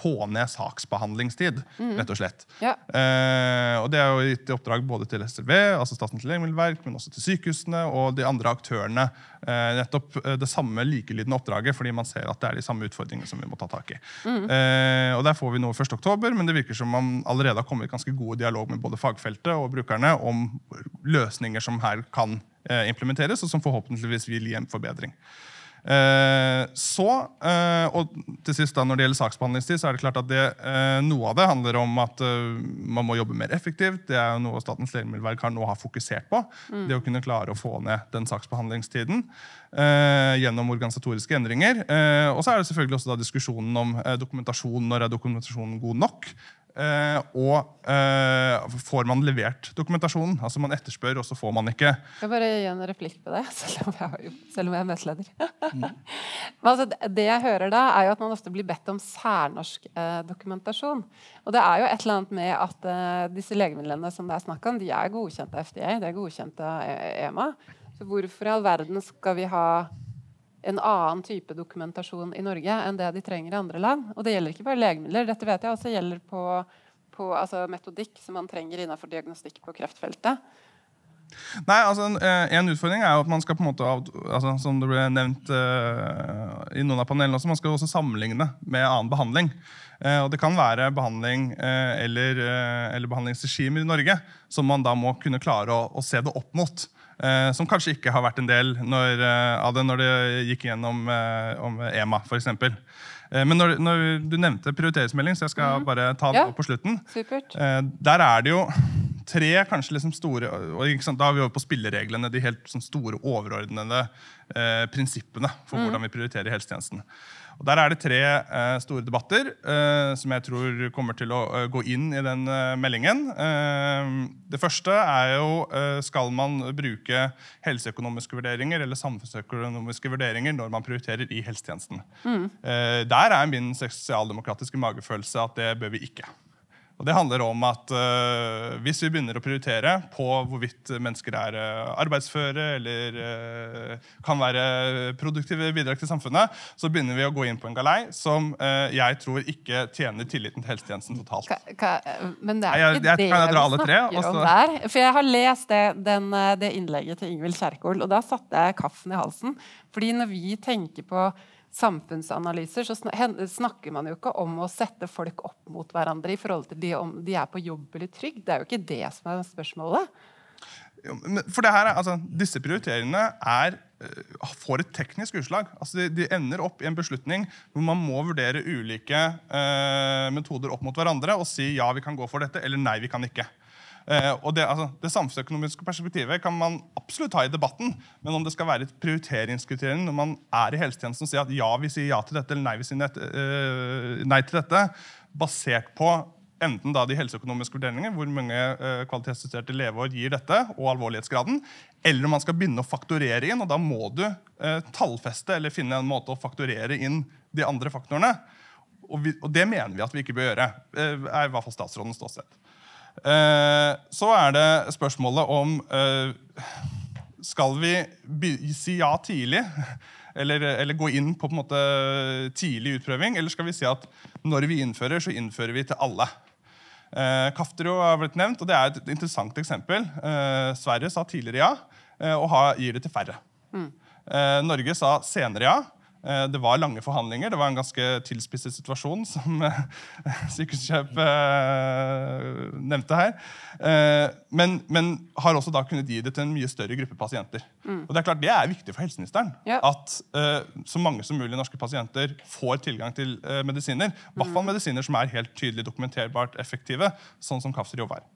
få ned saksbehandlingstid, mm. rett og slett. Ja. Eh, og Det er jo gitt i oppdrag både til SLV, altså Statens legemiddelverk, men også til sykehusene og de andre aktørene. Eh, nettopp eh, det samme likelydende oppdraget, fordi man ser at det er de samme utfordringene som vi må ta tak i. Mm. Eh, og Der får vi noe 1.10, men det virker som man allerede har kommet i ganske god dialog med både fagfeltet og brukerne om løsninger som her kan eh, implementeres, og som forhåpentligvis vil gi en forbedring. Eh, så, eh, og til sist da, Når det gjelder saksbehandlingstid, så er det klart at det, eh, noe av det handler om at man må jobbe mer effektivt. Det er jo noe Statens legemiddelverk har nå har fokusert på. Mm. Det å kunne klare å få ned den saksbehandlingstiden gjennom organisatoriske endringer. og så er det selvfølgelig også da diskusjonen om dokumentasjon. Når er dokumentasjonen god nok? Uh, og uh, får man levert dokumentasjonen? Altså Man etterspør, og så får man ikke. Jeg vil bare gi en replikk på det, selv om jeg, selv om jeg er møteleder. mm. altså, det jeg hører da, er jo at man ofte blir bedt om særnorsk eh, dokumentasjon. Og det er jo et eller annet med at disse legemidlene som det er snakk om, de er godkjent av FDA, de er godkjent av EMA. Så hvorfor i all verden skal vi ha en annen type dokumentasjon i Norge enn det de trenger i andre land. Og det gjelder ikke bare legemidler. Dette vet jeg også gjelder på, på altså metodikk som man trenger innenfor diagnostikk på kreftfeltet. Nei, altså en, eh, en, utfordring er jo at man skal på en måte altså, Som det ble nevnt uh, i noen av panelene også, man skal også sammenligne med annen behandling. Uh, og det kan være behandling uh, eller, eller behandlingsregimer i Norge som man da må kunne klare å, å se det opp mot. Eh, som kanskje ikke har vært en del når, eh, av det når det gikk igjennom eh, om EMA, f.eks. Eh, men når, når, du nevnte prioriteringsmelding, så jeg skal mm. bare ta det ja. på slutten. Supert. Eh, der er det jo tre kanskje liksom store og Da er vi over på spillereglene, de helt sånn store, overordnede eh, prinsippene for mm. hvordan vi prioriterer helsetjenesten. Og Der er det tre eh, store debatter eh, som jeg tror kommer til å uh, gå inn i den meldingen. Det første er jo skal man bruke helseøkonomiske vurderinger eller samfunnsøkonomiske vurderinger når man prioriterer i helsetjenesten. Mm. der er min sosialdemokratiske magefølelse at det bør vi ikke. Og Det handler om at uh, hvis vi begynner å prioritere på hvorvidt mennesker er uh, arbeidsføre eller uh, kan være produktive bidrag til samfunnet, så begynner vi å gå inn på en galei som jeg tror ikke tjener tilliten til helsetjenesten totalt. Ka, ka, men det er ikke jeg, jeg, det jeg vi snakker om der. For jeg har lest det, den, det innlegget til Ingvild Kjerkol, og da satte jeg kaffen i halsen. Fordi når vi tenker på samfunnsanalyser, så snakker man jo ikke om å sette folk opp mot hverandre i forhold til de, om de er på jobb eller trygd. Det er jo ikke det som er spørsmålet. For det her, altså, Disse prioriteringene er, eh, får et teknisk utslag. Altså, de, de, ender opp i en beslutning hvor man må vurdere ulike uh, metoder opp mot hverandre og si ja, vi kan gå for dette, eller nei, vi kan ikke. Eh, og det, altså, det, samfunnsøkonomiske perspektivet kan man absolutt ha i debatten, men om det skal være et prioriteringskriterium når man er i helsetjenesten og sier at ja, vi sier ja til dette eller nei, vi sier uh, nei til dette, basert på enten da de helseøkonomiske vurderingene, hvor mange uh, kvalitetsjusterte leveår gir dette, og alvorlighetsgraden, eller om man skal begynne å fakturere inn. og Da må du uh, tallfeste eller finne en måte å fakturere inn de andre faktorene. Og, vi, og det mener vi at vi ikke bør gjøre. Uh, er i hvert fall statsrådens ståsted. Eh, så er det spørsmålet om eh, Skal vi si ja tidlig? Eller, eller, gå inn på, på måte, tidlig utprøving? Eller skal vi si at når vi innfører, så innfører vi til alle? Eh, Kaftero har blitt nevnt, og det er et interessant eksempel. Eh, Sverige sa tidligere ja, eh, og har, gir det til færre. Mm. Norge sa senere ja, det var lange forhandlinger. Det var en ganske tilspisset situasjon, som eh, Sykehuskjøp eh, nevnte her. Men, men, har også da kunnet gi det til en mye større gruppe pasienter. Mm. Og Det er klart det er viktig for helseministeren ja. at så mange som mulig norske pasienter får tilgang til medisiner. I hvert fall mm. medisiner som er helt tydelig dokumenterbart effektive, sånn som Kaftrio er.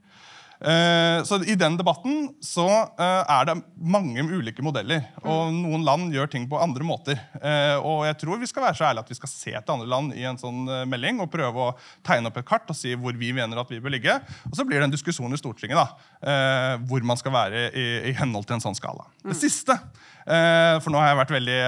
Eh, så I den debatten så eh, er det mange ulike modeller. og Noen land gjør ting på andre måter. Eh, og jeg tror vi skal være så ærlige at vi skal se til andre land i en sånn melding og prøve å tegne opp et kart og si hvor vi mener at vi bør ligge. Og så blir det en diskusjon i Stortinget da, hvor man skal være i, i henhold til en sånn skala. Det siste, for nå har jeg vært veldig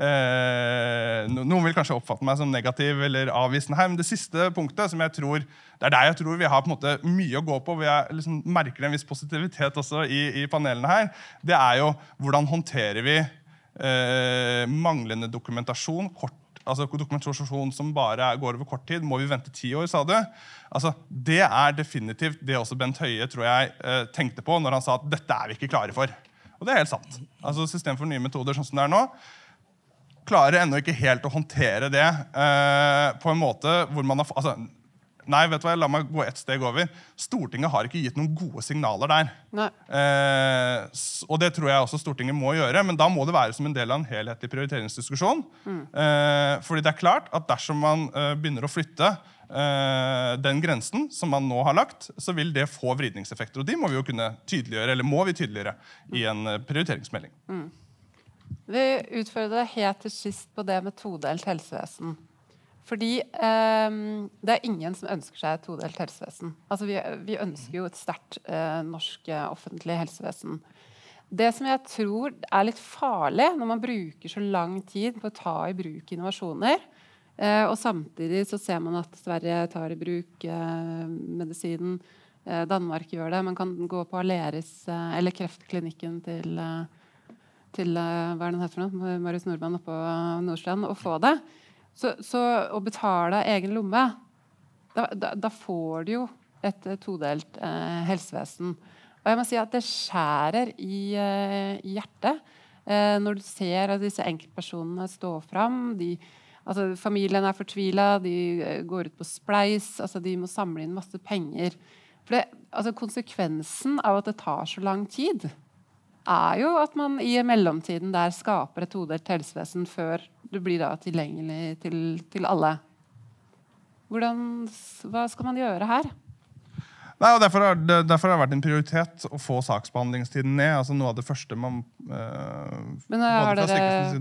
Eh, noen vil kanskje oppfatte meg som negativ eller avvisende her, men det siste punktet, som jeg tror, det er der jeg tror vi har på en måte mye å gå på, hvor jeg liksom merker en viss positivitet også i, i, panelene her, det er jo hvordan håndterer vi eh, manglende dokumentasjon, kort altså dokumentasjon som bare går over kort tid. Må vi vente ti år, sa du? Altså, det er definitivt det også Bent Høie tror jeg, eh, tenkte på når han sa at dette er vi ikke klare for. Og det er helt sant. Altså, System for nye metoder sånn som det er nå, klarer ennå ikke helt å håndtere det eh, på en måte hvor man har altså, Nei, vet du hva, la meg gå ett steg over. Stortinget har ikke gitt noen gode signaler der. Eh, og det tror jeg også Stortinget må gjøre, men da må det være som en del av en helhetlig prioriteringsdiskusjon. Mm. Eh, fordi det er klart at dersom man eh, begynner å flytte den grensen som man nå har lagt, så vil det få vridningseffekter. Og de må vi jo kunne tydeliggjøre, eller må vi tydeliggjøre i en eh, prioriteringsmelding. Mm. Vi utfordrer helt til sist på det med todelt helsevesen. Fordi eh, det er ingen som ønsker seg et todelt helsevesen. Altså, vi, vi ønsker jo et sterkt eh, norsk eh, offentlig helsevesen. Det som jeg tror er litt farlig når man bruker så lang tid på å ta i bruk innovasjoner, eh, og samtidig så ser man at Sverige tar i bruk eh, medisinen, eh, Danmark gjør det. Man kan gå på Aleris, eller kreftklinikken til, til hva er den heter for noe? Marius Nordmann oppå Nordstrand, og få det. Så, så å betale egen lomme da, da, da, får du jo et todelt eh, helsevesen. Og jeg må si at det skjærer i, eh, i hjertet når du ser at disse enkeltpersonene står fram. De, altså, familien er fortvila, de går ut på spleis, altså, de må samle inn masse penger. For det, altså, konsekvensen av at det tar så lang tid, er jo at man i mellomtiden der skaper et todelt helsevesen før det blir da tilgjengelig til, til alle. Hvordan, hva skal man gjøre her? Nei, og derfor har, det, derfor har det vært en prioritet å få saksbehandlingstiden ned. altså Noe av det første man øh, Men Har dere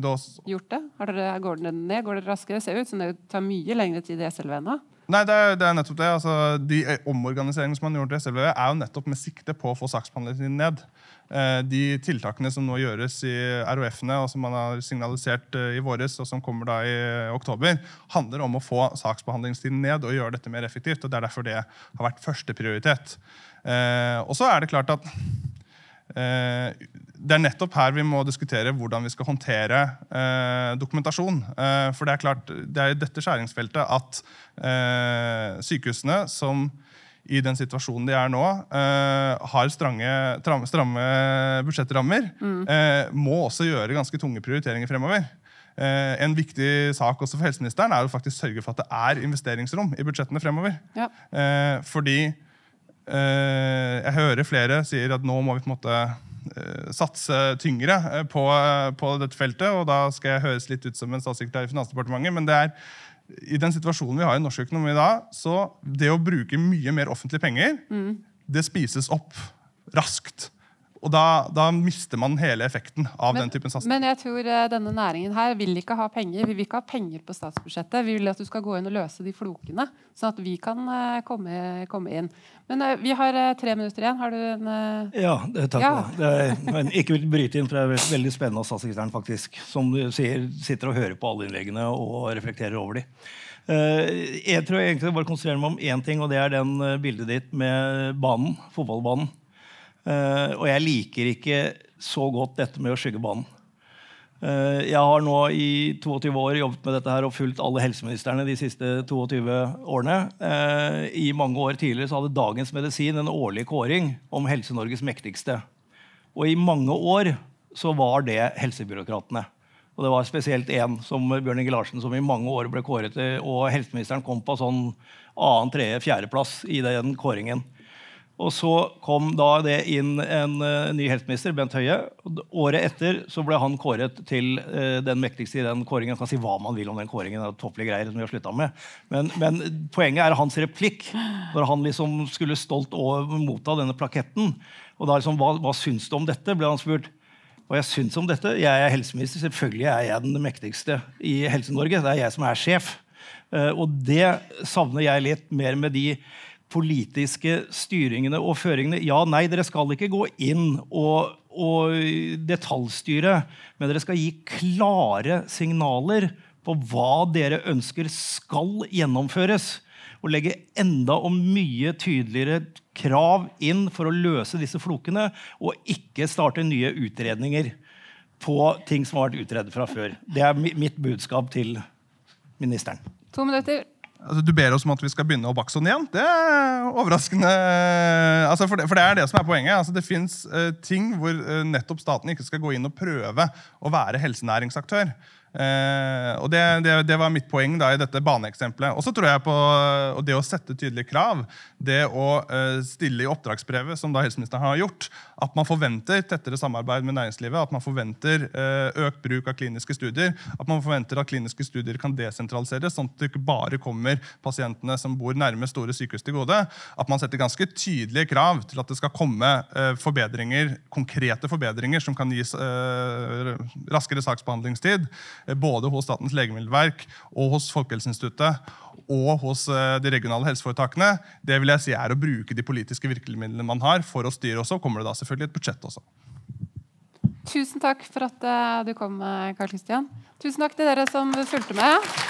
gjort det? Dere, går det ned? Går det raskere? Ser ut som det tar mye lengre tid i SLV nå. Nei, det er, det er, nettopp det. Altså, de omorganiseringene som man gjort i SLV, er jo nettopp med sikte på å få saksbehandlingstiden ned. Eh, de tiltakene som nå gjøres i ROF-ene, og som man har signalisert eh, i våres, og som kommer da i oktober, handler om å få saksbehandlingstiden ned og gjøre dette mer effektivt. og Det er derfor det har vært førsteprioritet. Eh, og så er det klart at det er nettopp her vi må diskutere hvordan vi skal håndtere eh, dokumentasjon. Eh, for det er klart, det er i dette skjæringsfeltet at eh, sykehusene som i den situasjonen de er nå, uh, har strange, tram, stramme budsjettrammer, mm. uh, må også gjøre ganske tunge prioriteringer fremover. Uh, en viktig sak også for helseministeren er å faktisk sørge for at det er investeringsrom i budsjettene fremover. Ja. fordi jeg hører flere sier at nå må vi på en måte satse tyngre på, på, dette feltet. og Da skal jeg høres litt ut som en statssekretær i Finansdepartementet, men det er i den situasjonen vi har i norsk økonomi da, så det å bruke mye mer offentlige penger, mm. det spises opp raskt. Og da, da, mister man hele effekten av men, den typen satsing. Men jeg tror uh, denne næringen her vil ikke ha penger. Vi vil ikke ha penger på statsbudsjettet. Vi vil at du skal gå inn og løse de flokene, sånn at vi kan uh, komme, komme, inn. Men uh, vi har tre minutter igjen. Har du en Ja, takk. Ja. Det er, men ikke vil bryte inn, for det er veldig spennende av statssekretæren, faktisk. Som du sier, sitter og hører på alle innleggene og reflekterer over dem. Jeg tror jeg egentlig bare konsentrerer meg om én ting, og det er den bildet ditt med banen, fotballbanen. Uh, og jeg liker ikke så godt dette med å skygge banen. Uh, jeg har nå i 22 år jobbet med dette her og fulgt alle helseministrene de siste 22 årene. Uh, I mange år tidligere så hadde Dagens Medisin en årlig kåring om Helse-Norges mektigste. Og i mange år så var det helsebyråkratene. Og det var spesielt én, som Bjørn Inge Larsen, som i mange år ble kåret til, og helseministeren kom på sånn annen, tredje, fjerdeplass i den kåringen. Og så kom da det inn en uh, ny helseminister, Bent Høie. Året etter så ble han kåret til uh, den mektigste i den kåringen. Jeg kan si hva man vil om den kåringen. det er tåpelige greier som vi har slutta med. Men, men, poenget er hans replikk når han liksom skulle stolt motta denne plaketten. Og da liksom, hva, hva syns du om dette? ble han spurt. Hva jeg syns om dette? Jeg er helseminister. Selvfølgelig er jeg den mektigste i Helse-Norge. Det er jeg som er sjef. Uh, og det savner jeg litt mer med de politiske styringene og føringene. Ja, nei, dere skal ikke gå inn og, og detaljstyre, men dere skal gi klare signaler på hva dere ønsker skal gjennomføres. Og legge enda og mye tydeligere krav inn for å løse disse flokene, og ikke starte nye utredninger på ting som har vært utredet fra før. Det er mitt budskap til ministeren. To minutter. Altså, du ber oss om at vi skal begynne å bakse den igjen. Det er overraskende. Altså, for, det, for, det, er det som er poenget. Altså, det fins uh, ting hvor uh, nettopp staten ikke skal gå inn og prøve å være helsenæringsaktør. Eh, og det, det, det, var mitt poeng da i dette baneeksempelet. Og så tror jeg på det å sette tydelige krav. Det å eh, stille i oppdragsbrevet, som da helseministeren har gjort, at man forventer tettere samarbeid med næringslivet, at man forventer eh, økt bruk av kliniske studier, at man forventer at kliniske studier kan desentraliseres, sånn at det ikke bare kommer pasientene som bor nærme store sykehus til gode. At man setter ganske tydelige krav til at det skal komme eh, forbedringer, konkrete forbedringer som kan gis eh, raskere saksbehandlingstid Eh, både hos Statens legemiddelverk og hos Folkehelseinstituttet og hos eh, de regionale helseforetakene, det vil jeg si er å bruke de politiske virkemidlene man har for å styre. også, kommer det da selvfølgelig et budsjett også. Tusen takk for at eh, du kom, Karl Kristian. Tusen takk til dere som fulgte med.